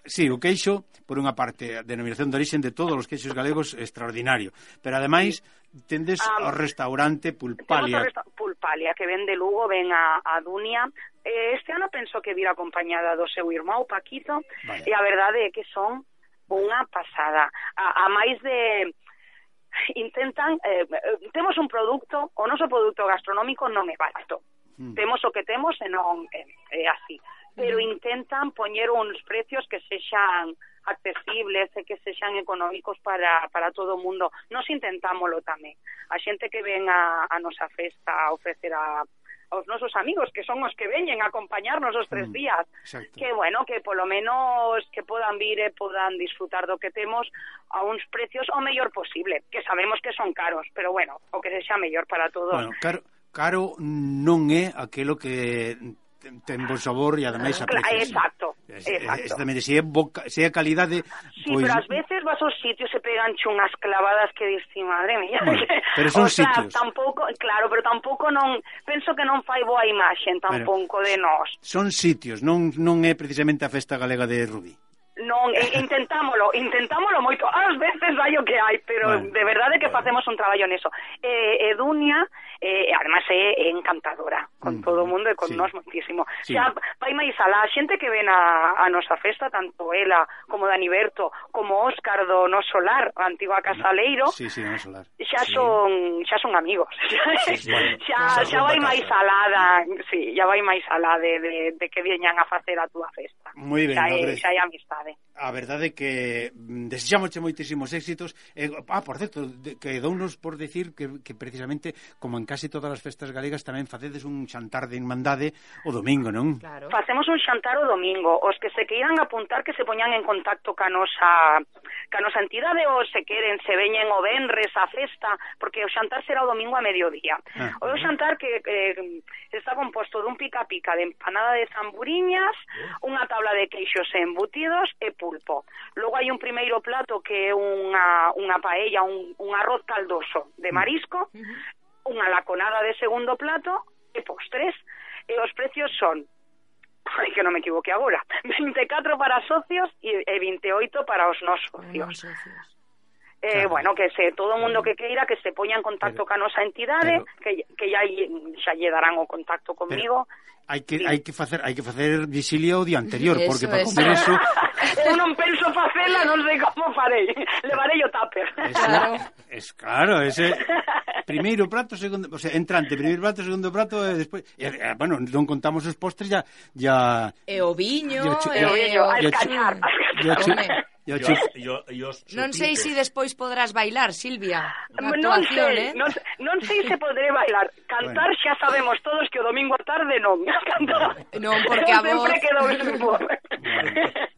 Sí, o queixo, por unha parte, a denominación de orixen de todos os queixos galegos é extraordinario, pero ademais tendes ah, um, ao restaurante Pulpalia. Resta Pulpalia, que ven de Lugo, ven a, a Dunia. Eh, este ano penso que vir acompañada do seu irmão Paquito, vale. e a verdade é que son unha pasada. A, a máis de intentan eh, temos un produto, o noso produto gastronómico non é barato. Mm. Temos o que temos e non é, é así pero intentan poñer uns precios que sexan accesibles e que sexan económicos para, para todo o mundo. Nos intentámoslo tamén. A xente que ven a, a nosa festa a ofrecer a aos nosos amigos que son os que veñen a acompañarnos os tres mm, días. Exacto. Que bueno, que polo menos que podan vir e podan disfrutar do que temos a uns precios o mellor posible, que sabemos que son caros, pero bueno, o que sexa mellor para todos. Bueno, caro, caro non é aquilo que ten bon sabor e ademais aprecias. Exacto, exacto. Es, tamén, se é, boca, se é calidade... Sí, pois... pero ás veces vas aos sitios e pegan unhas clavadas que diste, madre mía. Bueno, pero son o sea, sitios. Tampouco, claro, pero tampouco non... Penso que non fai boa imaxe tampouco de nós. Son sitios, non, non é precisamente a festa galega de Rubí non intentámolo, intentámolo moito, ás veces vai o que hai, pero bueno, de verdade que facemos un traballo neso. Eh, Edunia eh, además é, é encantadora con mm. todo o mundo e con sí. nós moitísimo. Sí. Xa, vai máis alá, a xente que ven a, a nosa festa, tanto ela como Dani Berto, como Óscar do noso lar, a antiga Casa Leiro, sí, sí, noso lar. xa sí. son xa son amigos. Sí, bueno, xa, xa vai máis alá da, sí, xa vai máis alá de, de, de que veñan a facer a túa festa. Moi ben, xa, é, xa hai amistade. A verdade é que mm, desexámoche moitísimos éxitos. Eh, ah, por certo, que dounos por decir que, que precisamente como en casi todas as festas galegas tamén facedes un xantar de irmandade o domingo, non? Claro. Facemos un xantar o domingo. Os que se queiran apuntar que se poñan en contacto ca nosa, ca nosa entidade ou se queren, se veñen o venres a festa, porque o xantar será o domingo a mediodía. Ah, o xantar que eh, está composto dun pica-pica de empanada de zamburiñas, unha tabla de queixos e embutidos e pulpo. Logo hai un primeiro plato que é unha, unha paella, un, un arroz caldoso de mm. marisco, unha laconada de segundo plato e postres. E os precios son Ai, que non me equivoque agora, 24 para socios e 28 para os non socios. Non socios. Eh, claro. bueno, que se, todo o mundo que queira que se poña en contacto pero, ca nosa entidade, pero, que, que ya xa lle darán o contacto comigo. Hai que hai que facer hai que facer visilio o día anterior, eso, porque para eso. comer eso Eu non penso facela, non sei como farei. Levarei o tupper. Claro. Es claro, ese primeiro prato, segundo, o sea, entrante, primeiro prato, segundo prato e despois e, e, bueno, non contamos os postres ya ya E o viño, e o, viño, e o, e o, o, e o, Yo, yo, yo, yo non sei se si despois podrás bailar, Silvia. Non sei, eh? non, non sei se poderé bailar. Cantar bueno. xa sabemos todos que o domingo a tarde non. Cantar. Non, porque a voz... Sempre queda o.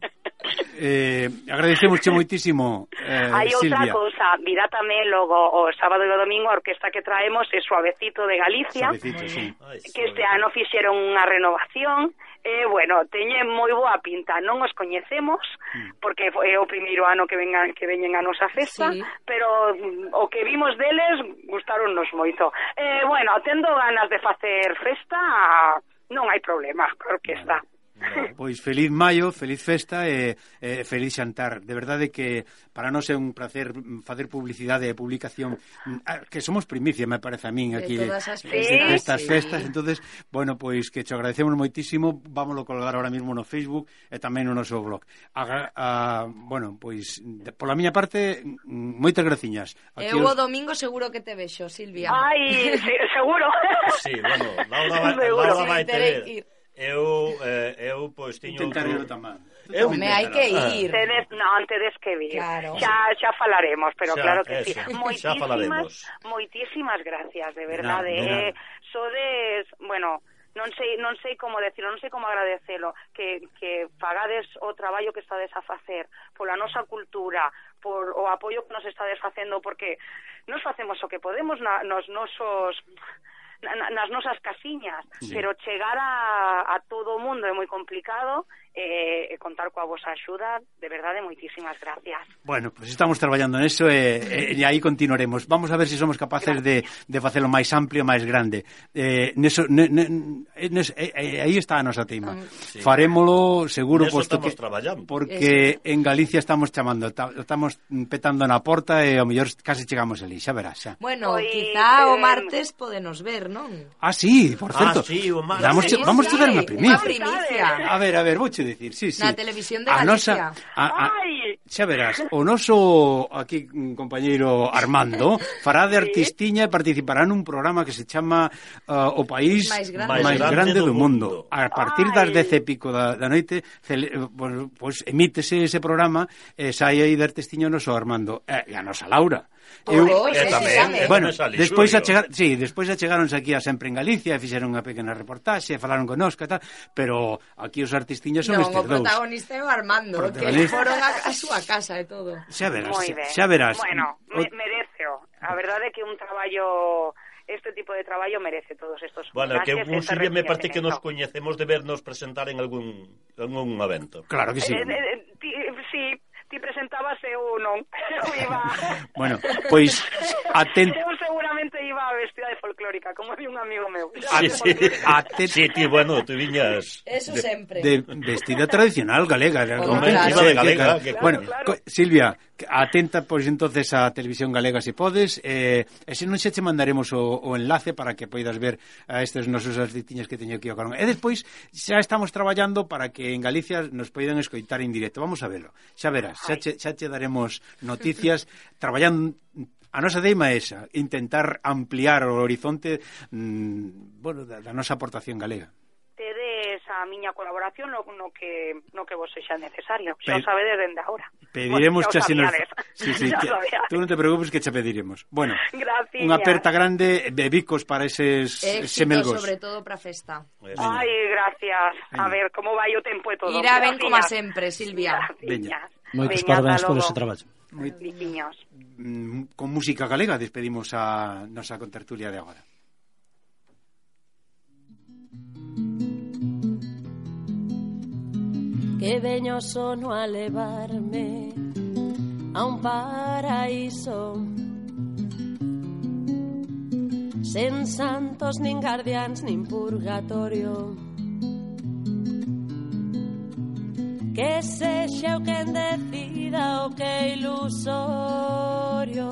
Eh, agradecemos moitísimo, eh, Hai outra Silvia. cousa, virá tamén logo o sábado e o domingo a orquesta que traemos é Suavecito de Galicia, Suavecito, sí. que este ano fixeron unha renovación, eh, bueno, teñen moi boa pinta, non os coñecemos, mm. porque é o primeiro ano que vengan que veñen a nosa festa, sí. pero mm, o que vimos deles gustaronnos moito. Eh, bueno, tendo ganas de facer festa, non hai problema, claro que está. Pois feliz maio, feliz festa e, e feliz xantar. De verdade que para nós é un placer facer publicidade e publicación que somos primicia, me parece a min aquí de todas as festas, estas sí. festas. Entonces, bueno, pois que te agradecemos moitísimo, vámoslo colgar ahora mesmo no Facebook e tamén no noso blog. A, a, bueno, pois de, pola miña parte moitas graciñas. Eu o domingo seguro que te vexo, Silvia. Ai, sí, seguro. Sí, bueno, Laura, Laura vai, Laura vai te ver. Ir eu eh, eu pois tiño Intentar outro... tamén. Eu me hai que ir. Ah. Tedes, non, tedes que vir. Claro. Xa, xa falaremos, pero xa, claro que eso. sí. Moitísimas, falaremos. moitísimas gracias, de verdade. No, no, eh, sodes, bueno, non sei, non sei como decirlo, non sei como agradecelo, que, que pagades o traballo que estades a facer pola nosa cultura, por o apoio que nos estades facendo, porque nos facemos o que podemos na, nos nosos nas nosas casiñas, sí. pero chegar a, a todo o mundo é moi complicado eh, e contar coa vosa axuda, de verdade, moitísimas gracias. Bueno, pois pues estamos traballando neso e, e, e aí continuaremos. Vamos a ver se si somos capaces gracias. de, de facelo máis amplio, máis grande. Eh, neso, ne, ne, eh, neso eh, eh, aí está a nosa teima. Mm. Sí. Farémolo seguro neso posto que traballando. porque Eso. en Galicia estamos chamando, ta, estamos petando na porta e ao mellor casi chegamos ali, xa verás, xa. Bueno, Hoy, quizá eh... o martes podenos ver, non? Ah, sí, por certo. Ah, sí, o martes. Vamos, sí, vamos sí, a dar unha primicia. Primicia. A ver, a ver, buche, che dicir, sí, sí. Na televisión de a Galicia. Nosa, a, a, xa verás, o noso aquí mm, compañeiro Armando fará de artistiña e participará nun programa que se chama uh, O País Máis Grande, máis grande, grande do, mundo. mundo. A partir das dez e pico da, da noite, cele, pues, pues, emítese ese programa e eh, sai aí de artistiña o noso Armando eh, e a nosa Laura. Eu, pois, eu eh, tamén, eh, bueno, despois achegar, sí, despois achegaronse aquí a sempre en Galicia, e fixeron unha pequena reportaxe, falaron connosco e tal, pero aquí os artistiños son no, estes dous. Non, o protagonista é o Armando, protagonista... que foron a, a súa casa e todo. Xa verás, xa verás. Bueno, me, mereceo. A verdade é que un traballo este tipo de traballo merece todos estos Bueno, que un sí me parece que nos coñecemos de vernos presentar en algún, algún evento. Claro que sí. Eh, eh, eh sí, ti presentabas eu non. Eu iba... bueno, pois... Atent... Eu seguramente iba a vestida de folclórica, como di un amigo meu. Ah, sí, sí. Sí ti, bueno, tú viñas... Eso de, sempre. De, vestida tradicional galega. era claro. de galega. Que, claro, bueno, claro. Silvia, atenta pois entonces a Televisión Galega se podes. Eh, e se non xa che mandaremos o, o enlace para que poidas ver a estes nosos artistiños que teño aquí o carón. E despois xa estamos traballando para que en Galicia nos poidan escoitar en directo. Vamos a verlo, xa verás xa che, xa che daremos noticias. Traballando A nosa deima é esa, intentar ampliar o horizonte mm, bueno, da, da nosa aportación galega esa miña colaboración no, no que no que vos sexa necesario. Xa Pe sabedes dende agora. Pediremos bueno, xa, xa se nos... Sí, sí, que... tú non te preocupes que xa pediremos. Bueno, Gracias. unha aperta grande de bicos para eses Éxito, semelgos. sobre todo para festa. Pues, Ai, gracias. Veña. A ver, como vai o tempo e todo. Irá ben como sempre, Silvia. Veña. Moitos parabéns por ese traballo. Moi... Mm, con música galega despedimos a nosa contertulia de agora. que veño sono a levarme a un paraíso. Sen santos nin guardians nin purgatorio. Que sexa o quen decida o que ilusorio.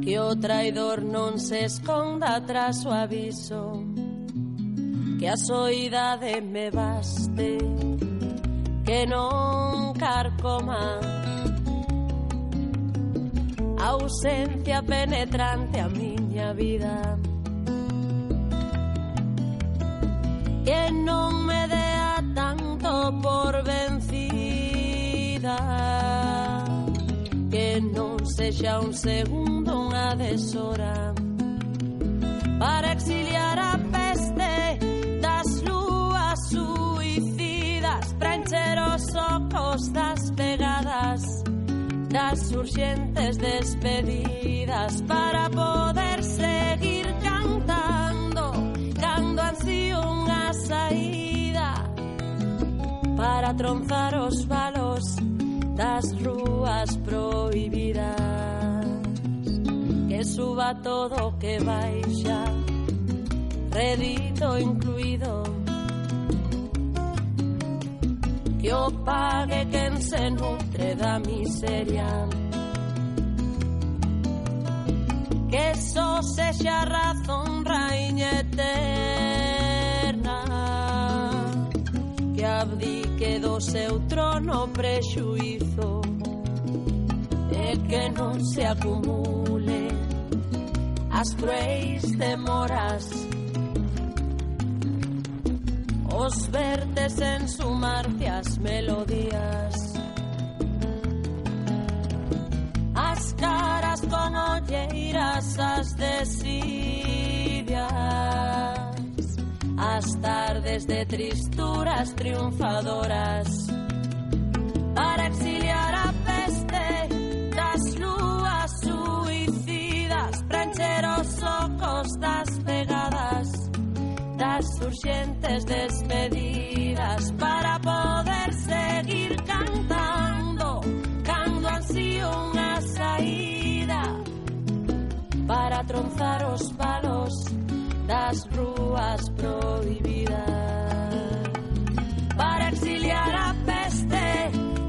Que o traidor non se esconda tras o aviso. Que a me baste que non carcoma ausencia penetrante a miña vida. Que non me dea tanto por vencida. Que non sexa un segundo unha deshora. Para exiliar a lejos das pegadas, das urgentes despedidas para poder seguir cantando, cando ansío unha saída para tronzar os balos das rúas prohibidas. Que suba todo que baixa redito incluído que o pague quen se nutre da miseria. Que só sexa razón raíña eterna que abdique do seu trono prexuizo e que non se acumule as cruéis demoras os vertes en sumarte as melodías. As caras con olleiras as desidias. As tardes de tristuras triunfadoras. Para exiliar a despedidas para poder seguir cantando cando ansío unha saída para tronzar os palos das rúas prohibidas para exiliar a peste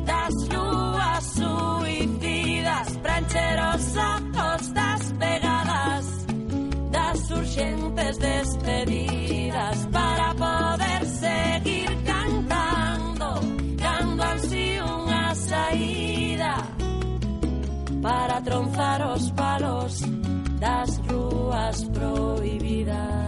das lúas suicidas para encher os ojos das pegadas das urxentes despedidas fuerzas para poder seguir cantando, dando así una saída para tronzar os palos das rúas prohibidas.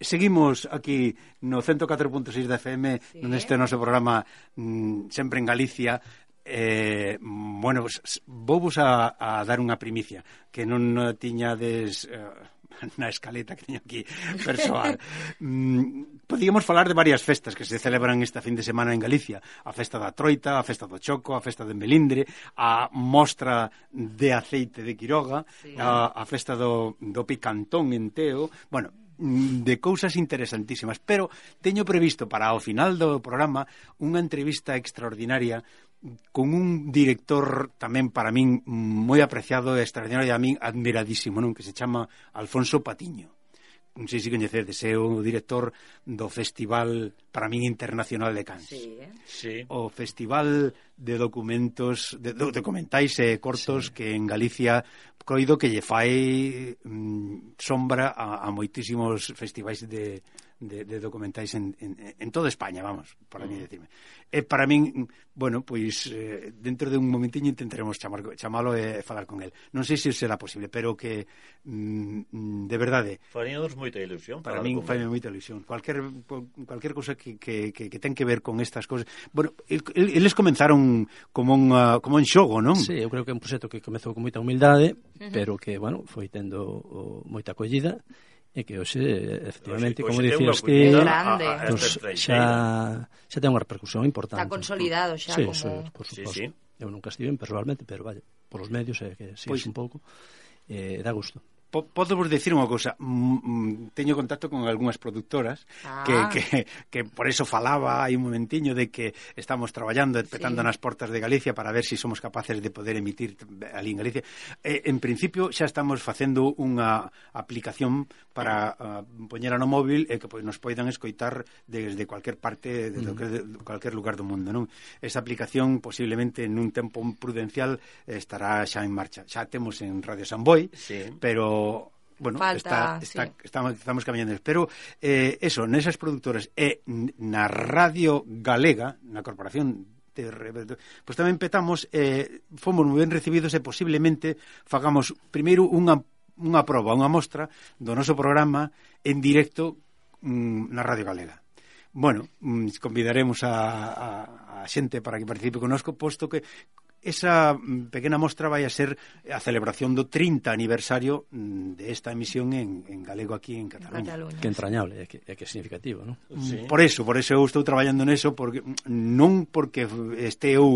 Seguimos aquí no 104.6 da FM sí. neste noso programa mm, sempre en Galicia Eh, bueno, vou vos a, a dar unha primicia que non tiñades eh, na escaleta que teño aquí persoal. mm, podíamos falar de varias festas que se celebran esta fin de semana en Galicia. A festa da Troita, a festa do Choco, a festa de Melindre, a mostra de aceite de Quiroga, sí. a, a festa do, do Picantón en Teo. Bueno, mm, de cousas interesantísimas, pero teño previsto para o final do programa unha entrevista extraordinaria con un director tamén para min moi apreciado e extraordinario e a min admiradísimo, non? Que se chama Alfonso Patiño. Non sei se coñecedes, é o director do Festival para min Internacional de Cans. Sí, eh? sí. O Festival de documentos, de, de documentais e cortos sí. que en Galicia coido que lle fai mm, sombra a, a moitísimos festivais de, de, de documentais en, en, en toda España, vamos, para uh -huh. mí mm. decirme. E para min, bueno, pois eh, dentro de un momentiño intentaremos chamar, chamalo e falar con el. Non sei se será posible, pero que mm, de verdade... Faríamos moita ilusión. Para min faime moita ilusión. Cualquier, cualquier cosa que, que, que, que ten que ver con estas cosas... Bueno, eles comenzaron como un, ah, como un xogo, non? Sí, eu creo que é un proxecto que comezou con moita humildade, uh -huh. pero que, bueno, foi tendo o, moita acollida e que hoxe, efectivamente, hoxe, como dicías ti, pues, xa, xa ten unha repercusión importante. Está consolidado xa sí, como... Sí, por suposto. Sí, sí. Eu nunca estive personalmente, pero vale, por os medios é eh, que sigues pois... un pouco, eh, dá gusto po, podo vos decir unha cousa, mm, mm, teño contacto con algunhas productoras ah. que, que, que por eso falaba hai un momentiño de que estamos traballando, petando sí. nas portas de Galicia para ver se si somos capaces de poder emitir ali en Galicia. Eh, en principio xa estamos facendo unha aplicación para uh, ah, poñera no móvil e eh, que pois, nos poidan escoitar desde cualquier parte, de, mm. que, de cualquier lugar do mundo, non? Esa aplicación posiblemente en un tempo prudencial estará xa en marcha. Xa temos en Radio Samboy, sí. pero bueno, Falta, está, está, sí. estamos, estamos camiñando. Pero eh, eso, nesas productoras e na Radio Galega, na Corporación de pues tamén petamos, eh, fomos moi ben recibidos e posiblemente fagamos primeiro unha, unha proba, unha mostra do noso programa en directo mm, na Radio Galega. Bueno, mm, convidaremos a, a, a xente para que participe conosco, posto que esa mm, pequena mostra vai a ser a celebración do 30 aniversario mm, de de emisión en, en galego aquí en Cataluña. En Cataluña. Que entrañable, é que, é que significativo, non? Mm, sí. Por eso, por eso eu estou traballando neso, porque non porque este eu,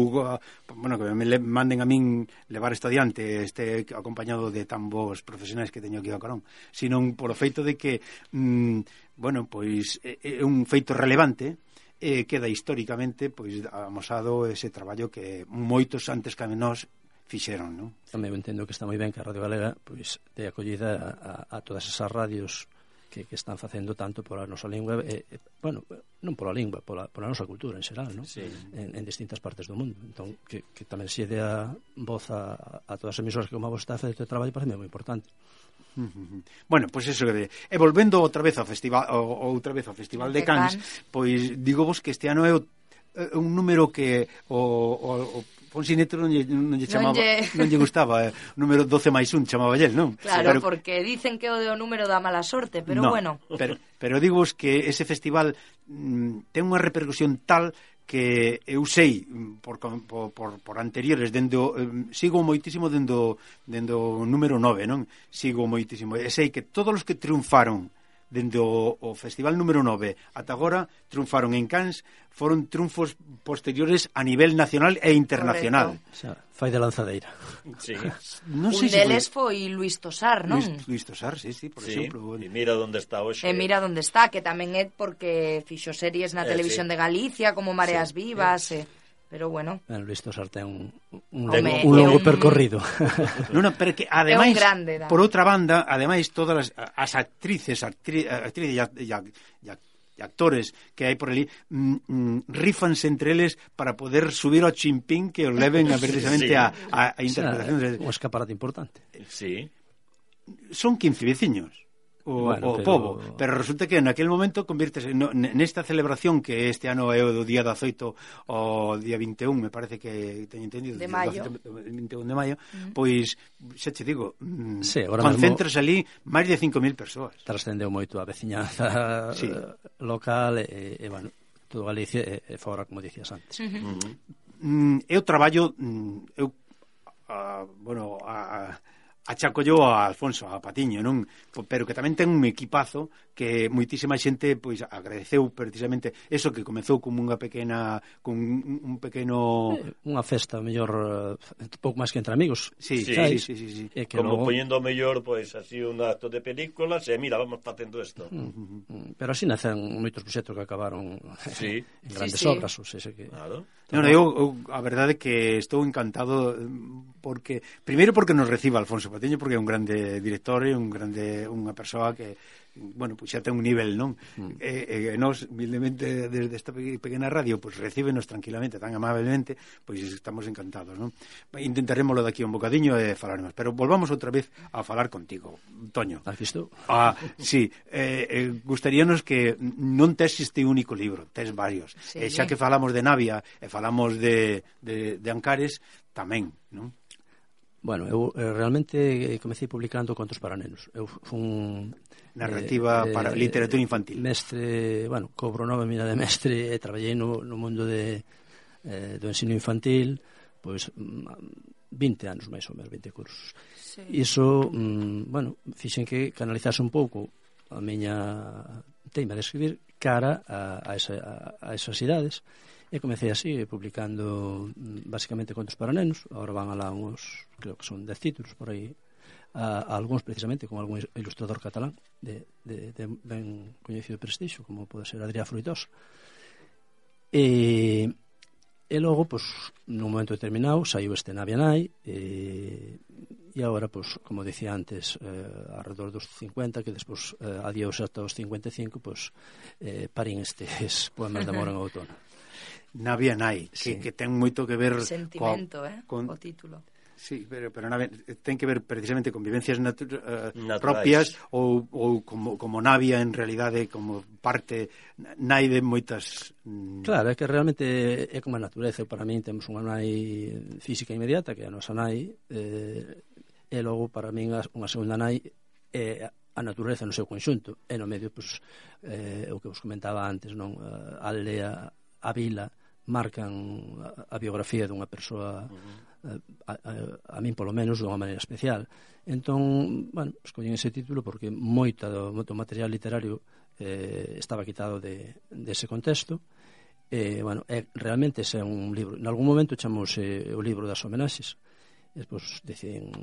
bueno, que me manden a min levar isto adiante, este acompañado de tan bons profesionais que teño aquí ao carón, sino por o feito de que, mm, bueno, pois é, é un feito relevante, eh, queda históricamente pois amosado ese traballo que moitos antes que nós fixeron, non? Tambén entendo que está moi ben que a Radio Galega pois te acollida a, a todas esas radios que, que están facendo tanto pola nosa lingua e, e bueno, non pola lingua, pola, pola nosa cultura en xeral, non? Sí. En, en distintas partes do mundo. Entón, que, que tamén se dea voz a, a todas as emisoras que como a vos está a facer traballo parece moi importante. Bueno, pois pues eso de e volvendo outra vez ao festival outra vez ao Festival de, de Cannes, Cannes, pois digo vos que este ano é o, un número que o, o, o Fonsineto non lle, non lle chamaba, non lle, non lle gustaba, eh, número 12 máis 1 chamaba lle, non? Claro, pero, porque dicen que o de o número da mala sorte, pero no, bueno. Pero, pero digo que ese festival mm, ten unha repercusión tal que eu sei mm, por, por, por anteriores dendo sigo moitísimo dendo dendo número 9, non? Sigo moitísimo e sei que todos os que triunfaron dende o, o Festival número 9 ata agora triunfaron en Cannes, foron triunfos posteriores a nivel nacional e internacional. O sea, fai de lanzadeira. Sí. Non sei Un si deles foi Luis Tosar, non? Luis, Luis Tosar, sí, sí, por sí. exemplo. E mira onde está hoxe. E mira onde está, que tamén é porque fixo series na eh, televisión sí. de Galicia, como Mareas sí. Vivas, eh. eh pero bueno. Ben, Luis Tosar ten un, un, Home, un longo un... percorrido. non, non, pero que ademais, grande, da. por outra banda, ademais todas as, as actrices, actri, actrices e, e, e, e actores que hai por ali mm, mm, rifanse entre eles para poder subir ao chimpín que os leven a, precisamente sí. a, a, a interpretación. O sea, o escaparate importante. Sí. Son 15 veciños o, bueno, o pero... pobo. Pero resulta que en aquel momento convirtese no, nesta celebración que este ano é o do día 18 ao día 21, me parece que teño entendido, de maio. 21 de maio, mm. pois xa te digo, mm, sí, concentras mesmo... ali máis de 5.000 persoas. Trascendeu moito a veciñanza sí. local e, e, bueno, todo Galicia e, e fora, como dicías antes. Mm -huh. Eu traballo, mm, eu, a, bueno, a, a achácollo a Alfonso, a Patiño, non? Pero que tamén ten un equipazo que moitísima xente pois agradeceu precisamente eso que comezou como unha pequena con un pequeno eh, unha festa mellor eh, pouco máis que entre amigos. Sí, sí, ¿sabes? sí, sí, sí, sí. E que como logo... poñendo mellor pois así un acto de películas e mira, vamos facendo isto. Mm -hmm. Pero así nacen moitos proxectos que acabaron sí. en grandes sí, sí. obras, o sea, que Claro. Non, eu, eu a verdade é que estou encantado mm, porque primeiro porque nos reciba Alfonso Patiño porque é un grande director e un grande unha persoa que bueno, pois xa ten un nivel, non? Mm. E, e nós, humildemente, desde esta pequena radio, pois recíbenos tranquilamente, tan amablemente, pois estamos encantados, non? Intentaremoslo daqui un bocadiño e falaremos, pero volvamos outra vez a falar contigo, Toño. Has visto? Ah, sí, eh, eh, gustaríanos que non tes este único libro, tes varios. Sí, eh, xa que falamos de Navia e falamos de, de, de Ancares, tamén, non? Bueno, eu eh, realmente eh, comecei publicando contos para nenos. Eu fun narrativa eh, para eh, literatura infantil. Mestre, bueno, cobro nova mina de mestre e traballei no, no mundo de, eh, do ensino infantil pois mm, 20 anos máis ou menos, 20 cursos. Sí. Iso, mm, bueno, fixen que canalizase un pouco a miña teima de escribir cara a, a, esa, a, a esas idades e comecei así, publicando mm, basicamente contos para nenos, agora van alá uns, creo que son 10 títulos por aí a, a algúns precisamente como algún ilustrador catalán de, de, de ben coñecido prestixo como pode ser Adrià Fruitós e, e logo pois, nun momento determinado saiu este Navianai e, e agora pois, como dicía antes eh, alrededor dos 50 que despois eh, adiós ata os 55 pois, eh, parín estes poemas de amor en outono Navia Nai, que, sí. que ten moito que ver Sentimento, co, eh, con, o título. Sí, pero, pero na, eh, ten que ver precisamente con vivencias natu, uh, Naturais. propias ou, ou como, como Navia en realidade como parte nai de moitas... Mm. Claro, é que realmente é como a natureza. Para min temos unha nai física inmediata que é a nosa nai eh, e logo para min unha segunda nai é eh, a natureza no seu conxunto e no medio pois, eh, o que vos comentaba antes non a aldea, a vila marcan a, a biografía dunha persoa uh -huh Eh, a, a, a min polo menos dunha maneira especial. Entón, bueno, escollín ese título porque moita do, moito material literario eh, estaba quitado de, de ese contexto e, eh, bueno, é, realmente ese é un libro. En algún momento chamouse eh, o libro das homenaxes. E despois deciden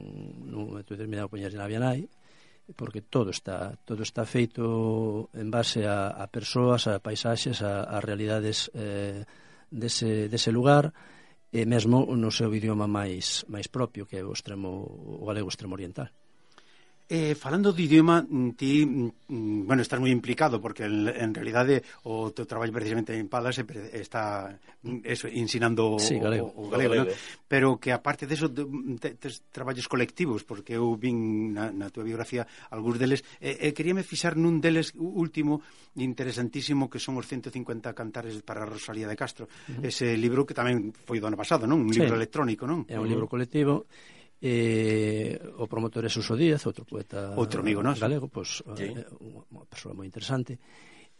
nun momento determinado poñer na Vianai, porque todo está todo está feito en base a, a persoas, a paisaxes, a, a realidades eh, dese, dese lugar e mesmo no seu idioma máis máis propio, que é o extremo o galego extremo oriental. Eh, falando de idioma, mm, ti, mm, mm, bueno, estás moi implicado, porque en, en realidade eh, o teu traballo precisamente en Palas eh, está eso, insinando sí, galego, o, o galego, o galego. ¿no? pero que aparte de eso, te, te, traballos colectivos, porque eu vin na, na tua biografía algúns deles, e, eh, e eh, queríame fixar nun deles último interesantísimo que son os 150 cantares para Rosalía de Castro, uh -huh. ese libro que tamén foi do ano pasado, non? Un sí. libro electrónico, non? É un libro colectivo, eh, o promotor é Suso Díaz, outro poeta outro amigo noso. galego, pois, sí. Eh, eh, unha persoa moi interesante.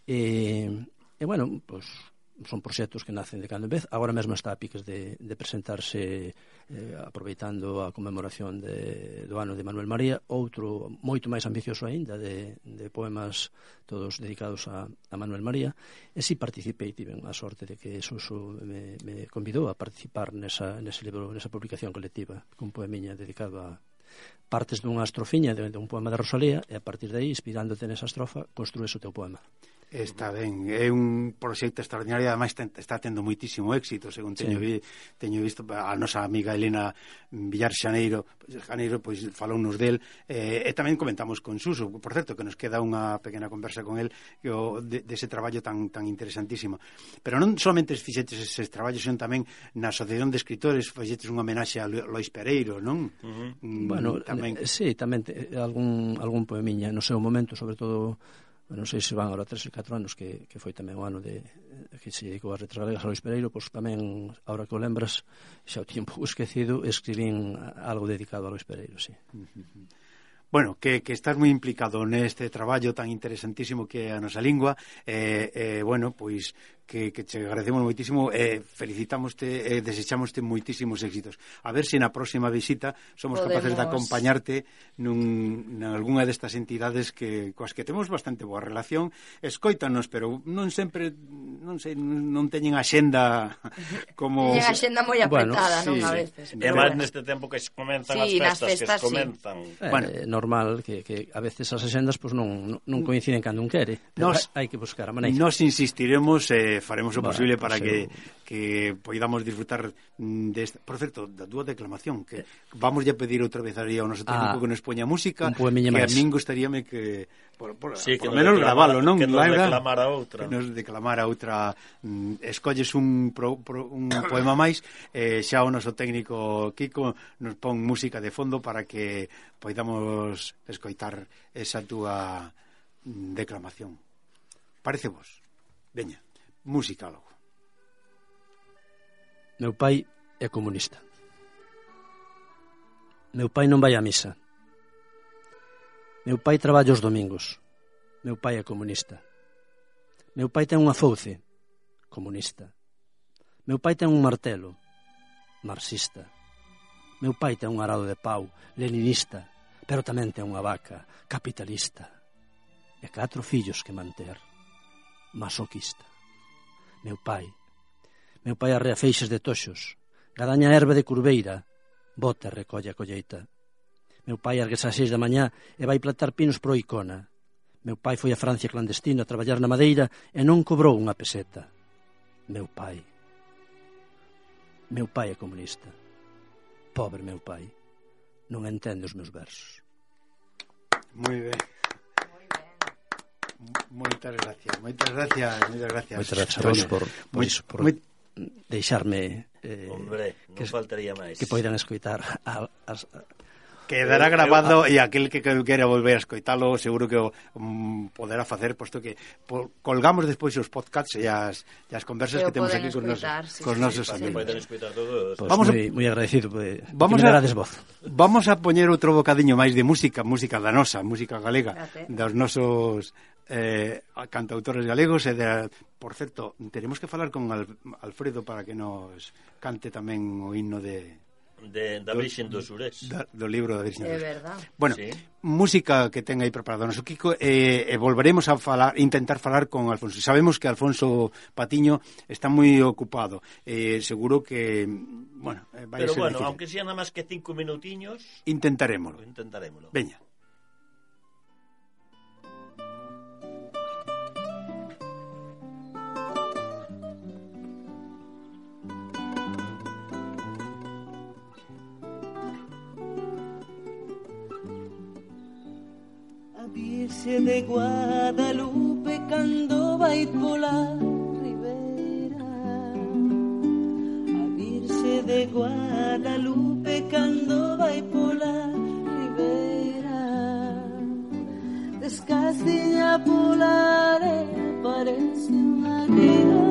Eh, e, bueno, pois, son proxectos que nacen de cando en vez. Agora mesmo está a piques de, de presentarse eh, aproveitando a conmemoración de, do ano de Manuel María, outro moito máis ambicioso aínda de, de poemas todos dedicados a, a Manuel María. E si participei, tiven a sorte de que Suso me, me convidou a participar nesa, nese libro, nesa publicación colectiva, cun poemiña dedicado a, partes dunha estrofiña de, de un poema de Rosalía e a partir de aí, inspirándote nesa estrofa, construes o teu poema. Está ben, é un proxecto extraordinario, ademais ten, está tendo moitísimo éxito, según teño, sí. vi, teño visto a nosa amiga Elena Villar Xaneiro, Xaneiro pois falounos del, eh, e tamén comentamos con Suso, por certo que nos queda unha pequena conversa con el que o, de, dese de traballo tan tan interesantísimo. Pero non somente fixetes eses traballos, senón tamén na Asociación de Escritores fixetes unha homenaxe a Lois Pereiro, non? Uh -huh. mm, bueno, tamén. Eh, sí, tamén te, eh, algún, algún poemiña no seu momento, sobre todo non sei se van agora tres ou 4 anos que, que foi tamén o ano de, eh, que se dedicou a Letras Galegas a Luis Pereiro pois tamén, agora que o lembras xa o tiño pouco esquecido escribín algo dedicado a Luis Pereiro sí. Bueno, que, que estás moi implicado neste traballo tan interesantísimo que é a nosa lingua eh, eh, bueno, pois que, que che agradecemos moitísimo e eh, felicitamoste e eh, desexamoste moitísimos éxitos. A ver se na próxima visita somos Podemos... capaces de acompañarte nun, na algunha destas entidades que coas que temos bastante boa relación. Escoítanos, pero non sempre non sei, non teñen axenda como Teñen axenda moi apretada, bueno, non a veces. Sí. máis neste tempo que comenzan sí, as festas, festas que comenzan. Sí. Eh, bueno, normal que, que a veces as axendas pois, pues, non, non coinciden cando un quere, pero nos, hai que buscar a maneira. Nós insistiremos eh, eh, faremos o posible para que, que poidamos disfrutar desta... Por certo, da dúa declamación, que vamos a pedir outra vez aí ao noso técnico ah, que nos poña música, que a min gustaríame que, por, por, sí, por menos gravalo, non? Que nos declamara outra. Que nos declamara outra. Mm, escolles un, pro, pro, un poema máis, eh, xa o noso técnico Kiko nos pon música de fondo para que poidamos escoitar esa túa mm, declamación. Parece vos. Veña musicólogo. Meu pai é comunista. Meu pai non vai á misa. Meu pai traballa os domingos. Meu pai é comunista. Meu pai ten unha fouce. Comunista. Meu pai ten un martelo. Marxista. Meu pai ten un arado de pau. Leninista. Pero tamén ten unha vaca. Capitalista. E catro fillos que manter. Masoquista meu pai. Meu pai arrea feixes de toxos, gadaña herbe de curveira, bota recolle a colleita. Meu pai ergues ás seis da mañá e vai plantar pinos pro icona. Meu pai foi a Francia clandestino a traballar na madeira e non cobrou unha peseta. Meu pai. Meu pai é comunista. Pobre meu pai. Non entende os meus versos. Moi ben. Moitas gracias, moitas gracias, moitas gracias. Moitas gracias a vos por, por, moi, por moi... deixarme eh, Hombre, non que, faltaría máis. Que poidan escoitar a, as, Quedará eh, grabado e aquel que queira volver a escoitalo seguro que o mm, poderá facer posto que po, colgamos despois os podcasts e as, e as conversas que, que temos aquí con, nos, sí, con sí, nosos sí, amigos. Todos. Pues vamos moi, moi agradecido pues, vamos a, voz. Vamos a poñer outro bocadiño máis de música, música da nosa, música galega, Gracias. dos nosos eh, cantautores galegos e de, por certo, teremos que falar con Alfredo para que nos cante tamén o himno de de, da Virxen do Surés da, do libro da Virxen do Surés. É verdade. Bueno, sí. música que ten aí preparado noso Kiko e, eh, e volveremos a falar, intentar falar con Alfonso. Sabemos que Alfonso Patiño está moi ocupado. Eh, seguro que, bueno, eh, vai Pero ser bueno, difícil. aunque sea nada máis que cinco minutiños... Intentaremoslo. Intentaremoslo. Veña. dulce de Guadalupe, Candova y Polar Rivera. A Virse de Guadalupe, Candova y Polar Rivera. Descastilla Polar eh, parece una guerra.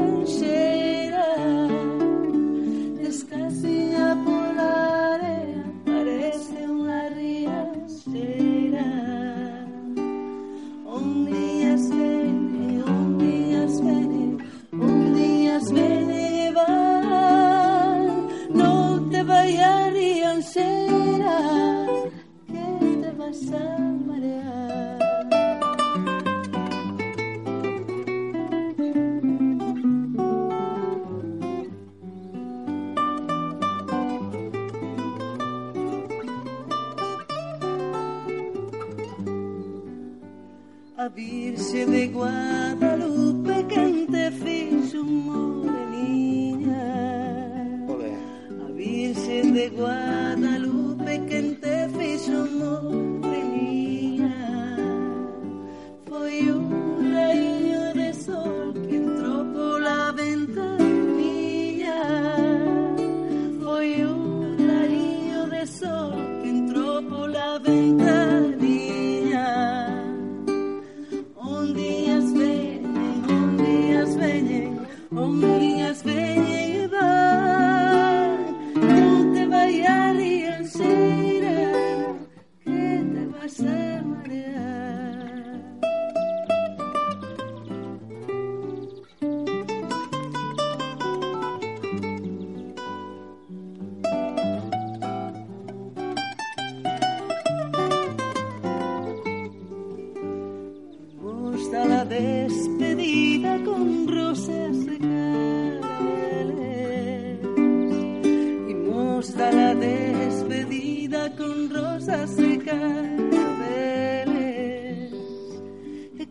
Virgen de Guadalupe que te fiz moreninha. A de Guadalupe.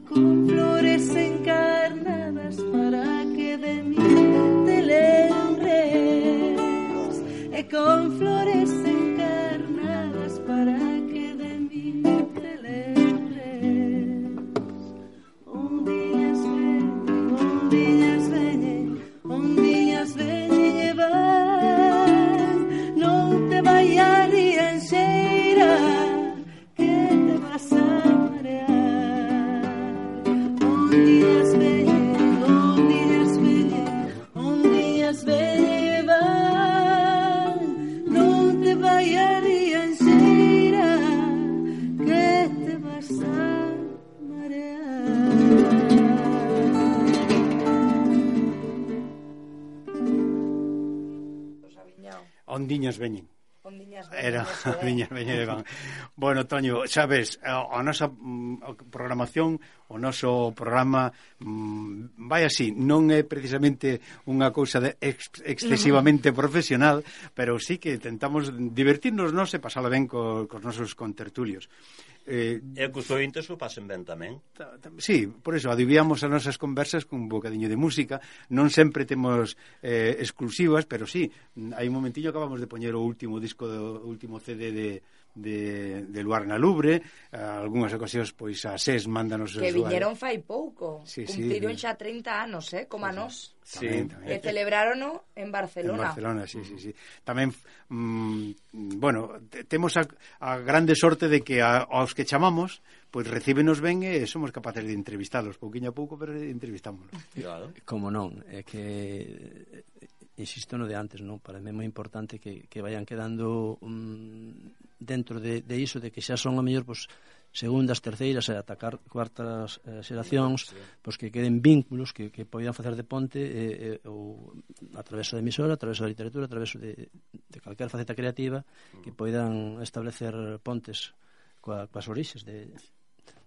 Con flores encarnadas para que de mí te lembres. Y con flores viña, viña de van. Bueno, Toño, xa ves, a, a nosa mm, programación, o noso programa mm, vai así, non é precisamente unha cousa de ex, excesivamente profesional, pero sí que tentamos divertirnos nos e pasala ben co, cos nosos contertulios. Eh, e que os ointes o pasen ben tamén. Ta, ta, sí, por eso, adiviamos as nosas conversas con un bocadiño de música. Non sempre temos eh, exclusivas, pero sí, hai un momentiño acabamos de poñer o último disco, do, o último CD de, de, de Luar na Lubre. Algunhas ocasións pois a SES mándanos que viñeron fai pouco. Sí, cumpliron sí, xa 30 anos eh, como a nós. Sí, tamén, que celebraron en Barcelona. En Barcelona, sí, sí, mm. sí. Tamén, mm, bueno temos a, a grande sorte de que a, aos que chamamos pois recíbenos ben e somos capaces de entrevistalos pouquiño a pouco, pero entrevistámoslos. Claro. Como non, é que insisto no de antes, non? Para mí é moi importante que, que vayan quedando um, dentro de, de iso, de que xa son a mellor, pois, segundas, terceiras e atacar cuartas eh, xeracións, sí. pois que queden vínculos que, que poidan facer de ponte eh, eh, ou a través da emisora, a través da literatura, a través de, de calquer faceta creativa, que mm. poidan establecer pontes coa, coas orixes de,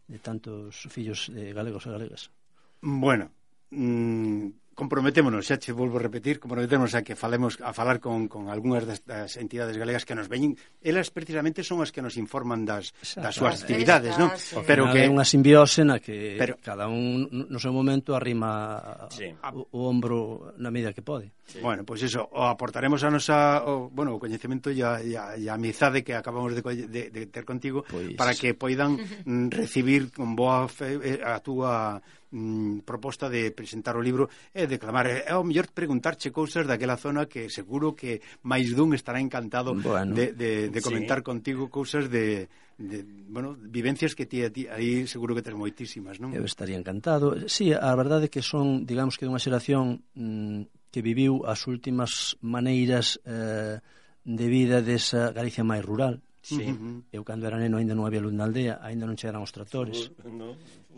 de tantos fillos de galegos e galegas. Bueno, mmm, comprometémonos, xa che volvo a repetir, comprometémonos a que falemos a falar con, con algunhas das, das entidades galegas que nos veñen. Elas precisamente son as que nos informan das, das súas actividades, non? Sí. Pero que é unha simbiose na que pero, cada un no seu momento arrima sí. o, o ombro na medida que pode. Sí. Bueno, pois pues eso, o aportaremos a nosa o, bueno, o coñecemento e a, e a, e a amizade que acabamos de, de, de ter contigo pois. para que poidan recibir con boa fe eh, a túa mm, proposta de presentar o libro e declamar, É ao mellor preguntarche cousas daquela zona que seguro que máis dun estará encantado bueno, de, de, de comentar sí. contigo cousas de, de, bueno, vivencias que ti, ti aí seguro que tes moitísimas, non? Eu estaría encantado. Sí, a verdade é que son, digamos que dunha xeración mm, que viviu as últimas maneiras eh, de vida desa Galicia máis rural. Sí. Uh -huh. Eu cando era neno aínda non había luz na aldea, aínda non chegaran os tractores. No.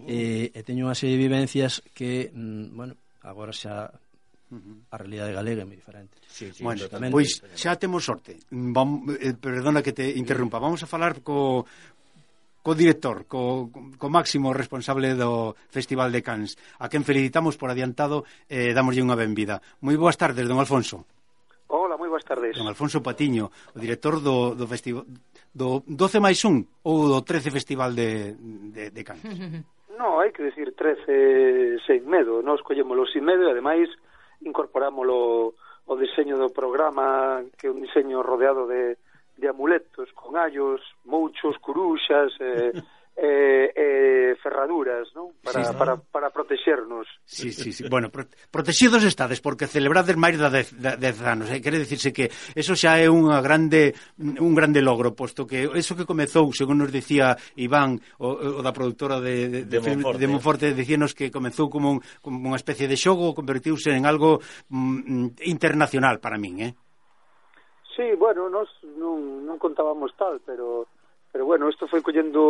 E, e teño unha serie de vivencias que, mm, bueno, agora xa a realidade galega é moi diferente. Sí, sí, bueno, totalmente. pois xa temos sorte. Vam, eh, perdona que te interrumpa. Vamos a falar co co director, co, co máximo responsable do Festival de Cans, a quen felicitamos por adiantado e eh, damoslle unha benvida. Moi boas tardes, don Alfonso. Hola, moi boas tardes. Don Alfonso Patiño, o director do, do, festival, do 12 máis 1 ou do 13 Festival de, de, de Cans. No, hai que decir 13 eh, sen medo. Nos collémolo sin medo e, ademais, incorporámolo o diseño do programa, que é un diseño rodeado de, de amuletos, con allos, mouchos, curuxas, eh, eh, eh, ferraduras, non? Para, sí, para, para protexernos. Sí, sí, sí. Bueno, protegidos estades porque celebrades máis da 10 anos. Eh? Quere dicirse que eso xa é unha grande un grande logro, posto que eso que comezou, según nos dicía Iván, o, o da produtora de, de, de, Monforte. de Monforte, dicíanos que comezou como, un, como unha especie de xogo, convertiuse en algo mm, internacional para min, eh? Sí, bueno, nós non, non contábamos tal, pero pero bueno, isto foi collendo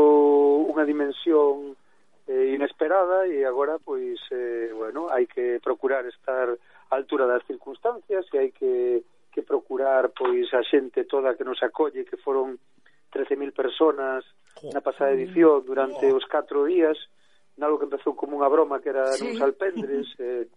unha dimensión eh, inesperada e agora pois eh, bueno, hai que procurar estar á altura das circunstancias e hai que que procurar pois a xente toda que nos acolle, que foron 13.000 personas na pasada edición durante os 4 días, nalgo que empezou como unha broma que era sí. nuns alpendres, eh,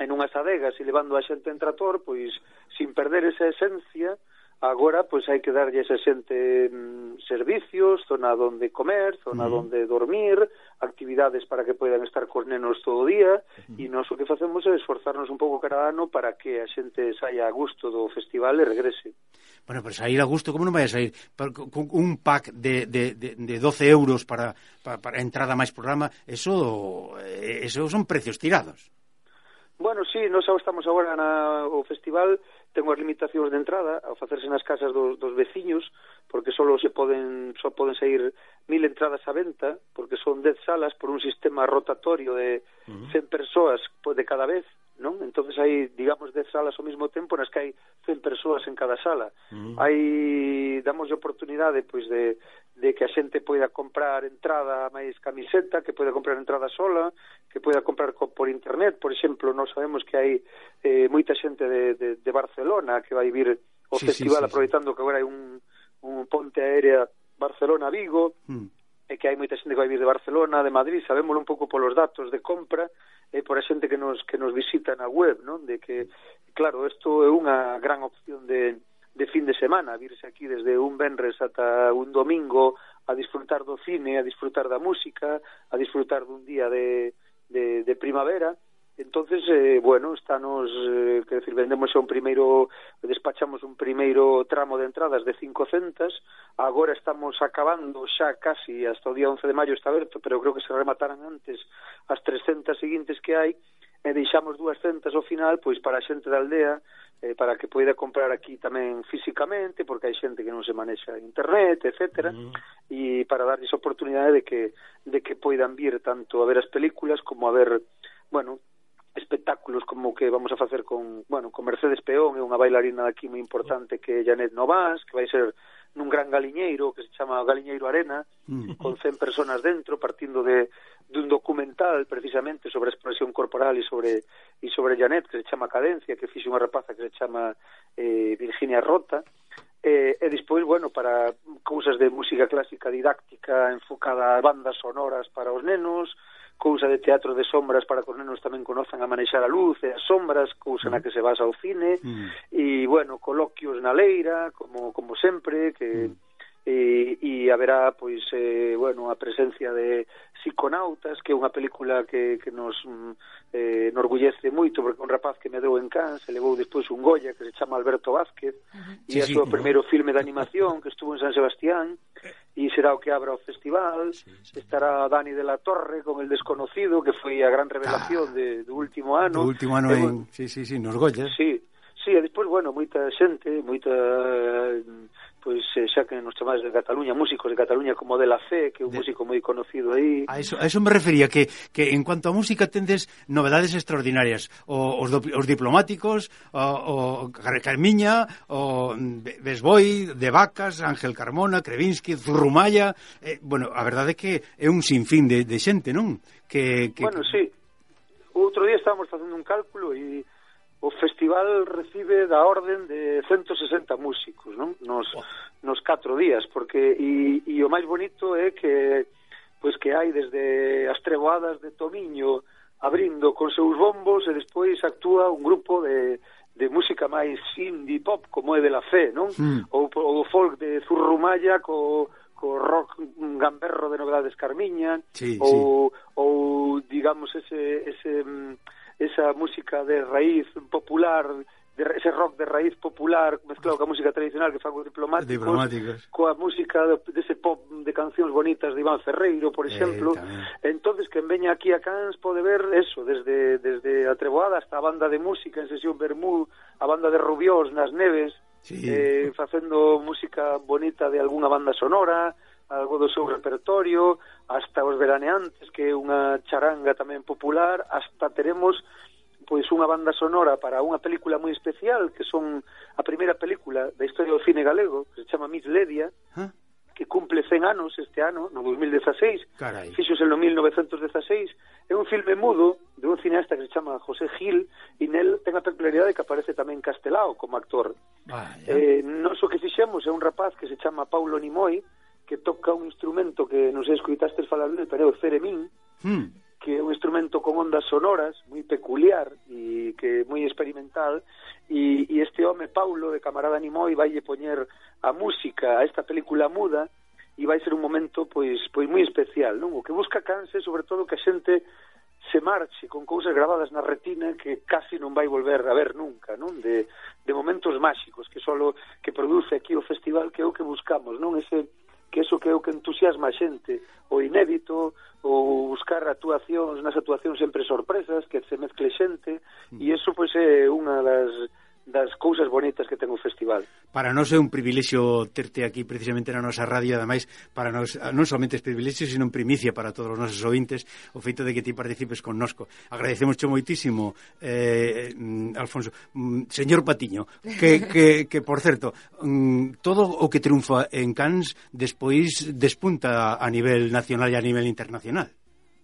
en unhas adegas e levando a xente en trator, pois sin perder esa esencia, Agora, pois hai que darlle a xente mm, servicios, zona onde comer, zona mm. onde dormir, actividades para que poidan estar cos nenos todo o día, mm. e nós o que facemos é esforzarnos un pouco cada ano para que a xente saia a gusto do festival e regrese. Bueno, pero sair a gusto, como non vai a sair? Con un pack de, de, de, de 12 euros para, para, para entrada máis programa, eso, eh, eso son precios tirados. Bueno, sí, nós estamos agora na, o festival ten unhas limitacións de entrada ao facerse nas casas dos, dos veciños porque só se poden só poden sair mil entradas á venta porque son dez salas por un sistema rotatorio de 100 persoas pues, de cada vez non? Entonces hai, digamos, 10 salas ao mesmo tempo nas que hai 100 persoas en cada sala. Mm. Hai damos oportunidade pois de de que a xente poida comprar entrada máis camiseta, que poida comprar entrada sola, que poida comprar co, por internet, por exemplo, nós sabemos que hai eh, moita xente de, de, de Barcelona que vai vir o sí, festival sí, sí, aproveitando sí. que agora hai un, un ponte aérea Barcelona-Vigo, mm e que hai moita xente que vai vir de Barcelona, de Madrid, sabémolo un pouco polos datos de compra, eh, por a xente que nos que nos visita na web, non? De que claro, isto é unha gran opción de de fin de semana, virse aquí desde un venres ata un domingo a disfrutar do cine, a disfrutar da música, a disfrutar dun día de de, de primavera Entonces, eh, bueno, estanos, eh, que decir, vendemos un primeiro, despachamos un primeiro tramo de entradas de 500, agora estamos acabando xa casi hasta o día 11 de maio está aberto, pero creo que se rematarán antes as 300 seguintes que hai, e deixamos 200 ao final, pois para a xente da aldea, eh, para que poida comprar aquí tamén físicamente, porque hai xente que non se manexa internet, etcétera, mm. e para darlles a oportunidade de que de que poidan vir tanto a ver as películas como a ver, bueno, espectáculos como que vamos a facer con, bueno, con Mercedes Peón e unha bailarina aquí moi importante que é Janet Novas, que vai ser nun gran galiñeiro que se chama Galiñeiro Arena, mm. con 100 personas dentro, partindo de dun documental precisamente sobre a expresión corporal e sobre e sobre Janet que se chama Cadencia, que fixe unha rapaza que se chama eh, Virginia Rota. Eh, e despois, bueno, para cousas de música clásica didáctica enfocada a bandas sonoras para os nenos, cousa de teatro de sombras para que os nenos tamén conozan a manexar a luz e as sombras, cousa na mm. que se basa o cine, mm. e, bueno, coloquios na leira, como, como sempre, que... Mm e, e haberá pois eh, bueno, a presencia de Psiconautas, que é unha película que, que nos mm, eh, enorgullece moito, porque un rapaz que medrou en Cannes se levou despois un Goya que se chama Alberto Vázquez, uh -huh. e sí, é o sí, seu no? primeiro filme de animación que estuvo en San Sebastián, e será o que abra o festival, sí, sí. estará Dani de la Torre con El Desconocido, que foi a gran revelación ah, de, do último ano. Do último ano en... Sí, sí, sí, nos Goya. Sí, sí, e despois, bueno, moita xente, moita pois eh, xa que nos chamades de Cataluña, músicos de Cataluña como de la C, que é un de... músico moi conocido aí. A eso, a eso me refería, que, que en cuanto a música tendes novedades extraordinarias, o, os, do, os diplomáticos, o, o Carmiña, o Besboi, de Vacas, Ángel Carmona, Krevinsky, Zurrumaya, eh, bueno, a verdade é que é un sinfín de, de xente, non? Que, que... Bueno, sí, outro día estábamos facendo un cálculo e o festival recibe da orden de 160 músicos, non? Nos nos catro días, porque e, e o máis bonito é que pois que hai desde as treboadas de Tomiño abrindo con seus bombos e despois actúa un grupo de de música máis indie pop como é de la fe, non? Mm. Ou o folk de Zurrumalla co co rock gamberro de Novedades Carmiña sí, ou sí. ou digamos ese ese mm, esa música de raíz popular, de, ese rock de raíz popular mezclado coa música tradicional que fan os diplomáticos, diplomáticos. coa música dese de, de pop de cancións bonitas de Iván Ferreiro, por eh, exemplo. Eh, entonces quen veña aquí a Cans pode ver eso, desde desde a Treboada hasta a banda de música en sesión Bermú, a banda de Rubiós nas Neves, sí. eh, facendo música bonita de algunha banda sonora, algo do seu repertorio, hasta os veraneantes, que é unha charanga tamén popular, hasta teremos pois unha banda sonora para unha película moi especial, que son a primeira película da historia do cine galego, que se chama Miss Ledia, ¿Eh? que cumple 100 anos este ano, no 2016, Carai. fixose no 1916, é un filme mudo de un cineasta que se chama José Gil, e nel ten a peculiaridade que aparece tamén Castelao como actor. Ah, eh, non so que fixemos é un rapaz que se chama Paulo Nimoy, que toca un instrumento que non sei escuitastes falar del, pero é o ceremín, hmm. que é un instrumento con ondas sonoras moi peculiar e que é moi experimental e, e este home Paulo de Camarada Nimoy vai poñer a música a esta película muda e vai ser un momento pois pois moi especial, non? O que busca Canse, sobre todo que a xente se marche con cousas grabadas na retina que casi non vai volver a ver nunca, non? De, de momentos máxicos que solo que produce aquí o festival que é o que buscamos, non? Ese que eso que é o que entusiasma a xente, o inédito, o buscar actuacións, nas actuacións sempre sorpresas, que se mezcle xente, mm. e eso pois é unha das das cousas bonitas que ten o festival. Para nós é un privilexio terte aquí precisamente na nosa radio, ademais, para nós non somente é privilexio, sino un primicia para todos os nosos ouvintes o feito de que ti participes connosco. Agradecemos cho moitísimo, eh, Alfonso. Mm, señor Patiño, que, que, que, por certo, mm, todo o que triunfa en Cannes despois despunta a nivel nacional e a nivel internacional.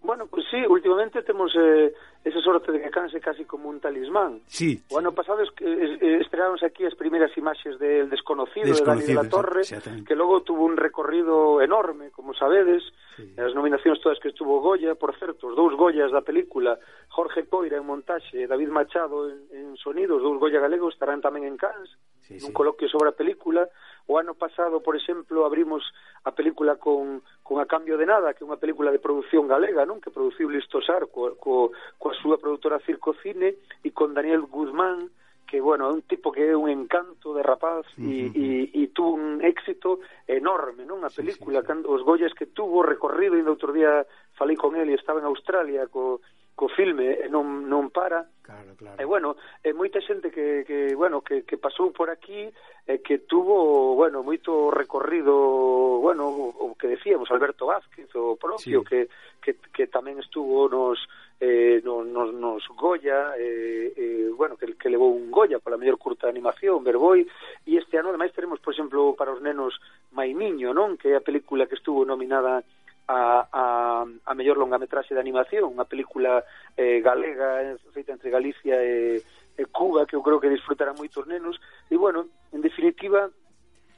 Bueno, pois pues sí, últimamente temos... Eh, esa sorte de que canse casi como un talismán. Sí. O ano pasado es, es, esperáronse aquí as primeiras imaxes del desconocido, desconocido de Dani de la Torre, que logo tuvo un recorrido enorme, como sabedes, sí. as nominacións todas que estuvo Goya, por certo, os dous Goyas da película, Jorge Coira en montaxe e David Machado en, en sonidos, dous Goya galegos, estarán tamén en Cannes, sí, nun sí. coloquio sobre a película. O ano pasado, por exemplo, abrimos a película con, con A Cambio de Nada, que é unha película de produción galega, non que produciu Listosar co, co, coa súa produtora Circo Cine e con Daniel Guzmán, que, bueno, é un tipo que é un encanto de rapaz e, uh -huh. e, e tuvo un éxito enorme, non? A película, sí, sí, sí. os Goyas que tuvo recorrido, e outro día falei con ele, estaba en Australia co, co filme e non, non para. Claro, claro. E bueno, é moita xente que, que, bueno, que, que pasou por aquí e que tuvo, bueno, moito recorrido, bueno, o que decíamos, Alberto Vázquez, o propio, sí. que, que, que tamén estuvo nos, eh, nos, nos, nos Goya, eh, eh, bueno, que, que levou un Goya pola mellor curta de animación, Verboi, e este ano, ademais, teremos, por exemplo, para os nenos Maimiño, non? Que é a película que estuvo nominada a, a, a mellor longametraxe de animación, unha película eh, galega eh, feita entre Galicia e, e Cuba que eu creo que disfrutará moitos nenos e bueno, en definitiva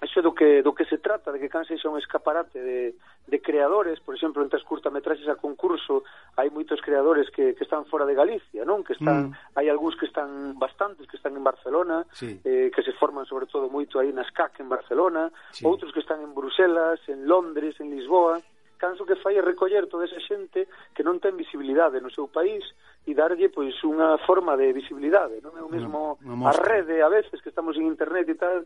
Eso do que, do que se trata, de que canse é un escaparate de, de creadores, por exemplo, entre as curtametraxes a concurso hai moitos creadores que, que están fora de Galicia, non? Que están, mm. hai algúns que están bastantes, que están en Barcelona, sí. eh, que se forman sobre todo moito aí nas CAC en Barcelona, sí. outros que están en Bruselas, en Londres, en Lisboa, canso que fai é recoller toda esa xente que non ten visibilidade no seu país e darlle pois unha forma de visibilidade, non é o mesmo no, a rede a veces que estamos en internet e tal,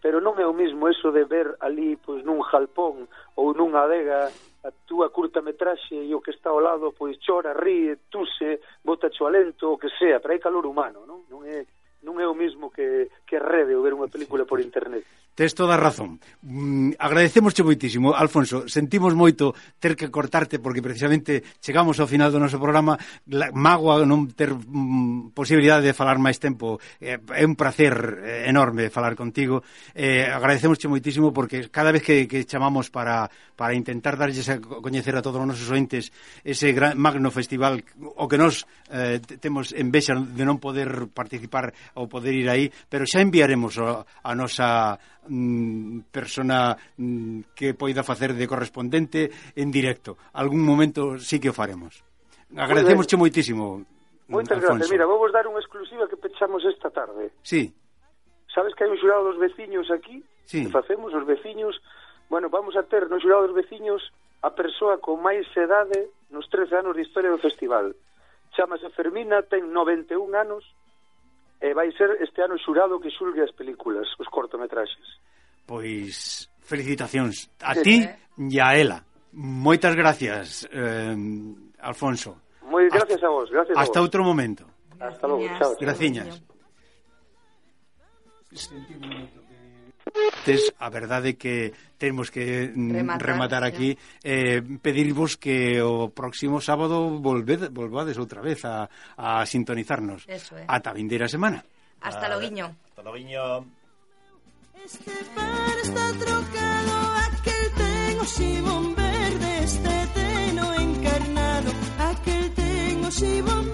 pero non é o mesmo eso de ver ali pois nun jalpón ou nunha adega a túa curta metraxe e o que está ao lado pois chora, ríe, tuse, bota cho alento, o que sea, pero hai calor humano, non? Non é non é o mesmo que que rede ou ver unha película por internet. Tes toda a razón. Mm, agradecemosche moitísimo, Alfonso. Sentimos moito ter que cortarte porque precisamente chegamos ao final do noso programa. La, magoa non ter mm, posibilidade de falar máis tempo. Eh, é un placer eh, enorme falar contigo. Eh, agradecemosche moitísimo porque cada vez que, que chamamos para, para intentar darlles a coñecer a todos os nosos ointes ese gran, magno festival o que nos eh, temos en vexa de non poder participar ou poder ir aí, pero xa enviaremos a, a nosa mm, persona mm, que poida facer de correspondente en directo. Algún momento sí que o faremos. Agradecemos che moitísimo, mm, Moitas Alfonso. gracias. Mira, vou vos dar unha exclusiva que pechamos esta tarde. Sí. Sabes que hai un xurado dos veciños aquí? Sí. Que facemos os veciños... Bueno, vamos a ter no xurado dos veciños a persoa con máis edade nos 13 anos de historia do festival. Chámase Fermina, ten 91 anos, e vai ser este ano xurado que xulgue as películas, os cortometraxes. Pois felicitacións a sí, ti eh? e a ela. Moitas gracias, eh, Alfonso. Moi gracias hasta, a vos, gracias Hasta vos. outro momento. Hasta logo, chao. Graciñas. Sentimos Tes a verdade que temos que mm, rematar, rematar aquí. eh, pedirvos que o próximo sábado volved, volvades outra vez a, a sintonizarnos. Eso, eh. ata vindeira semana. Hasta lo guiño. Hasta lo guiño. Este par está trocado aquel tengo xibón verde este teno encarnado aquel tengo xibón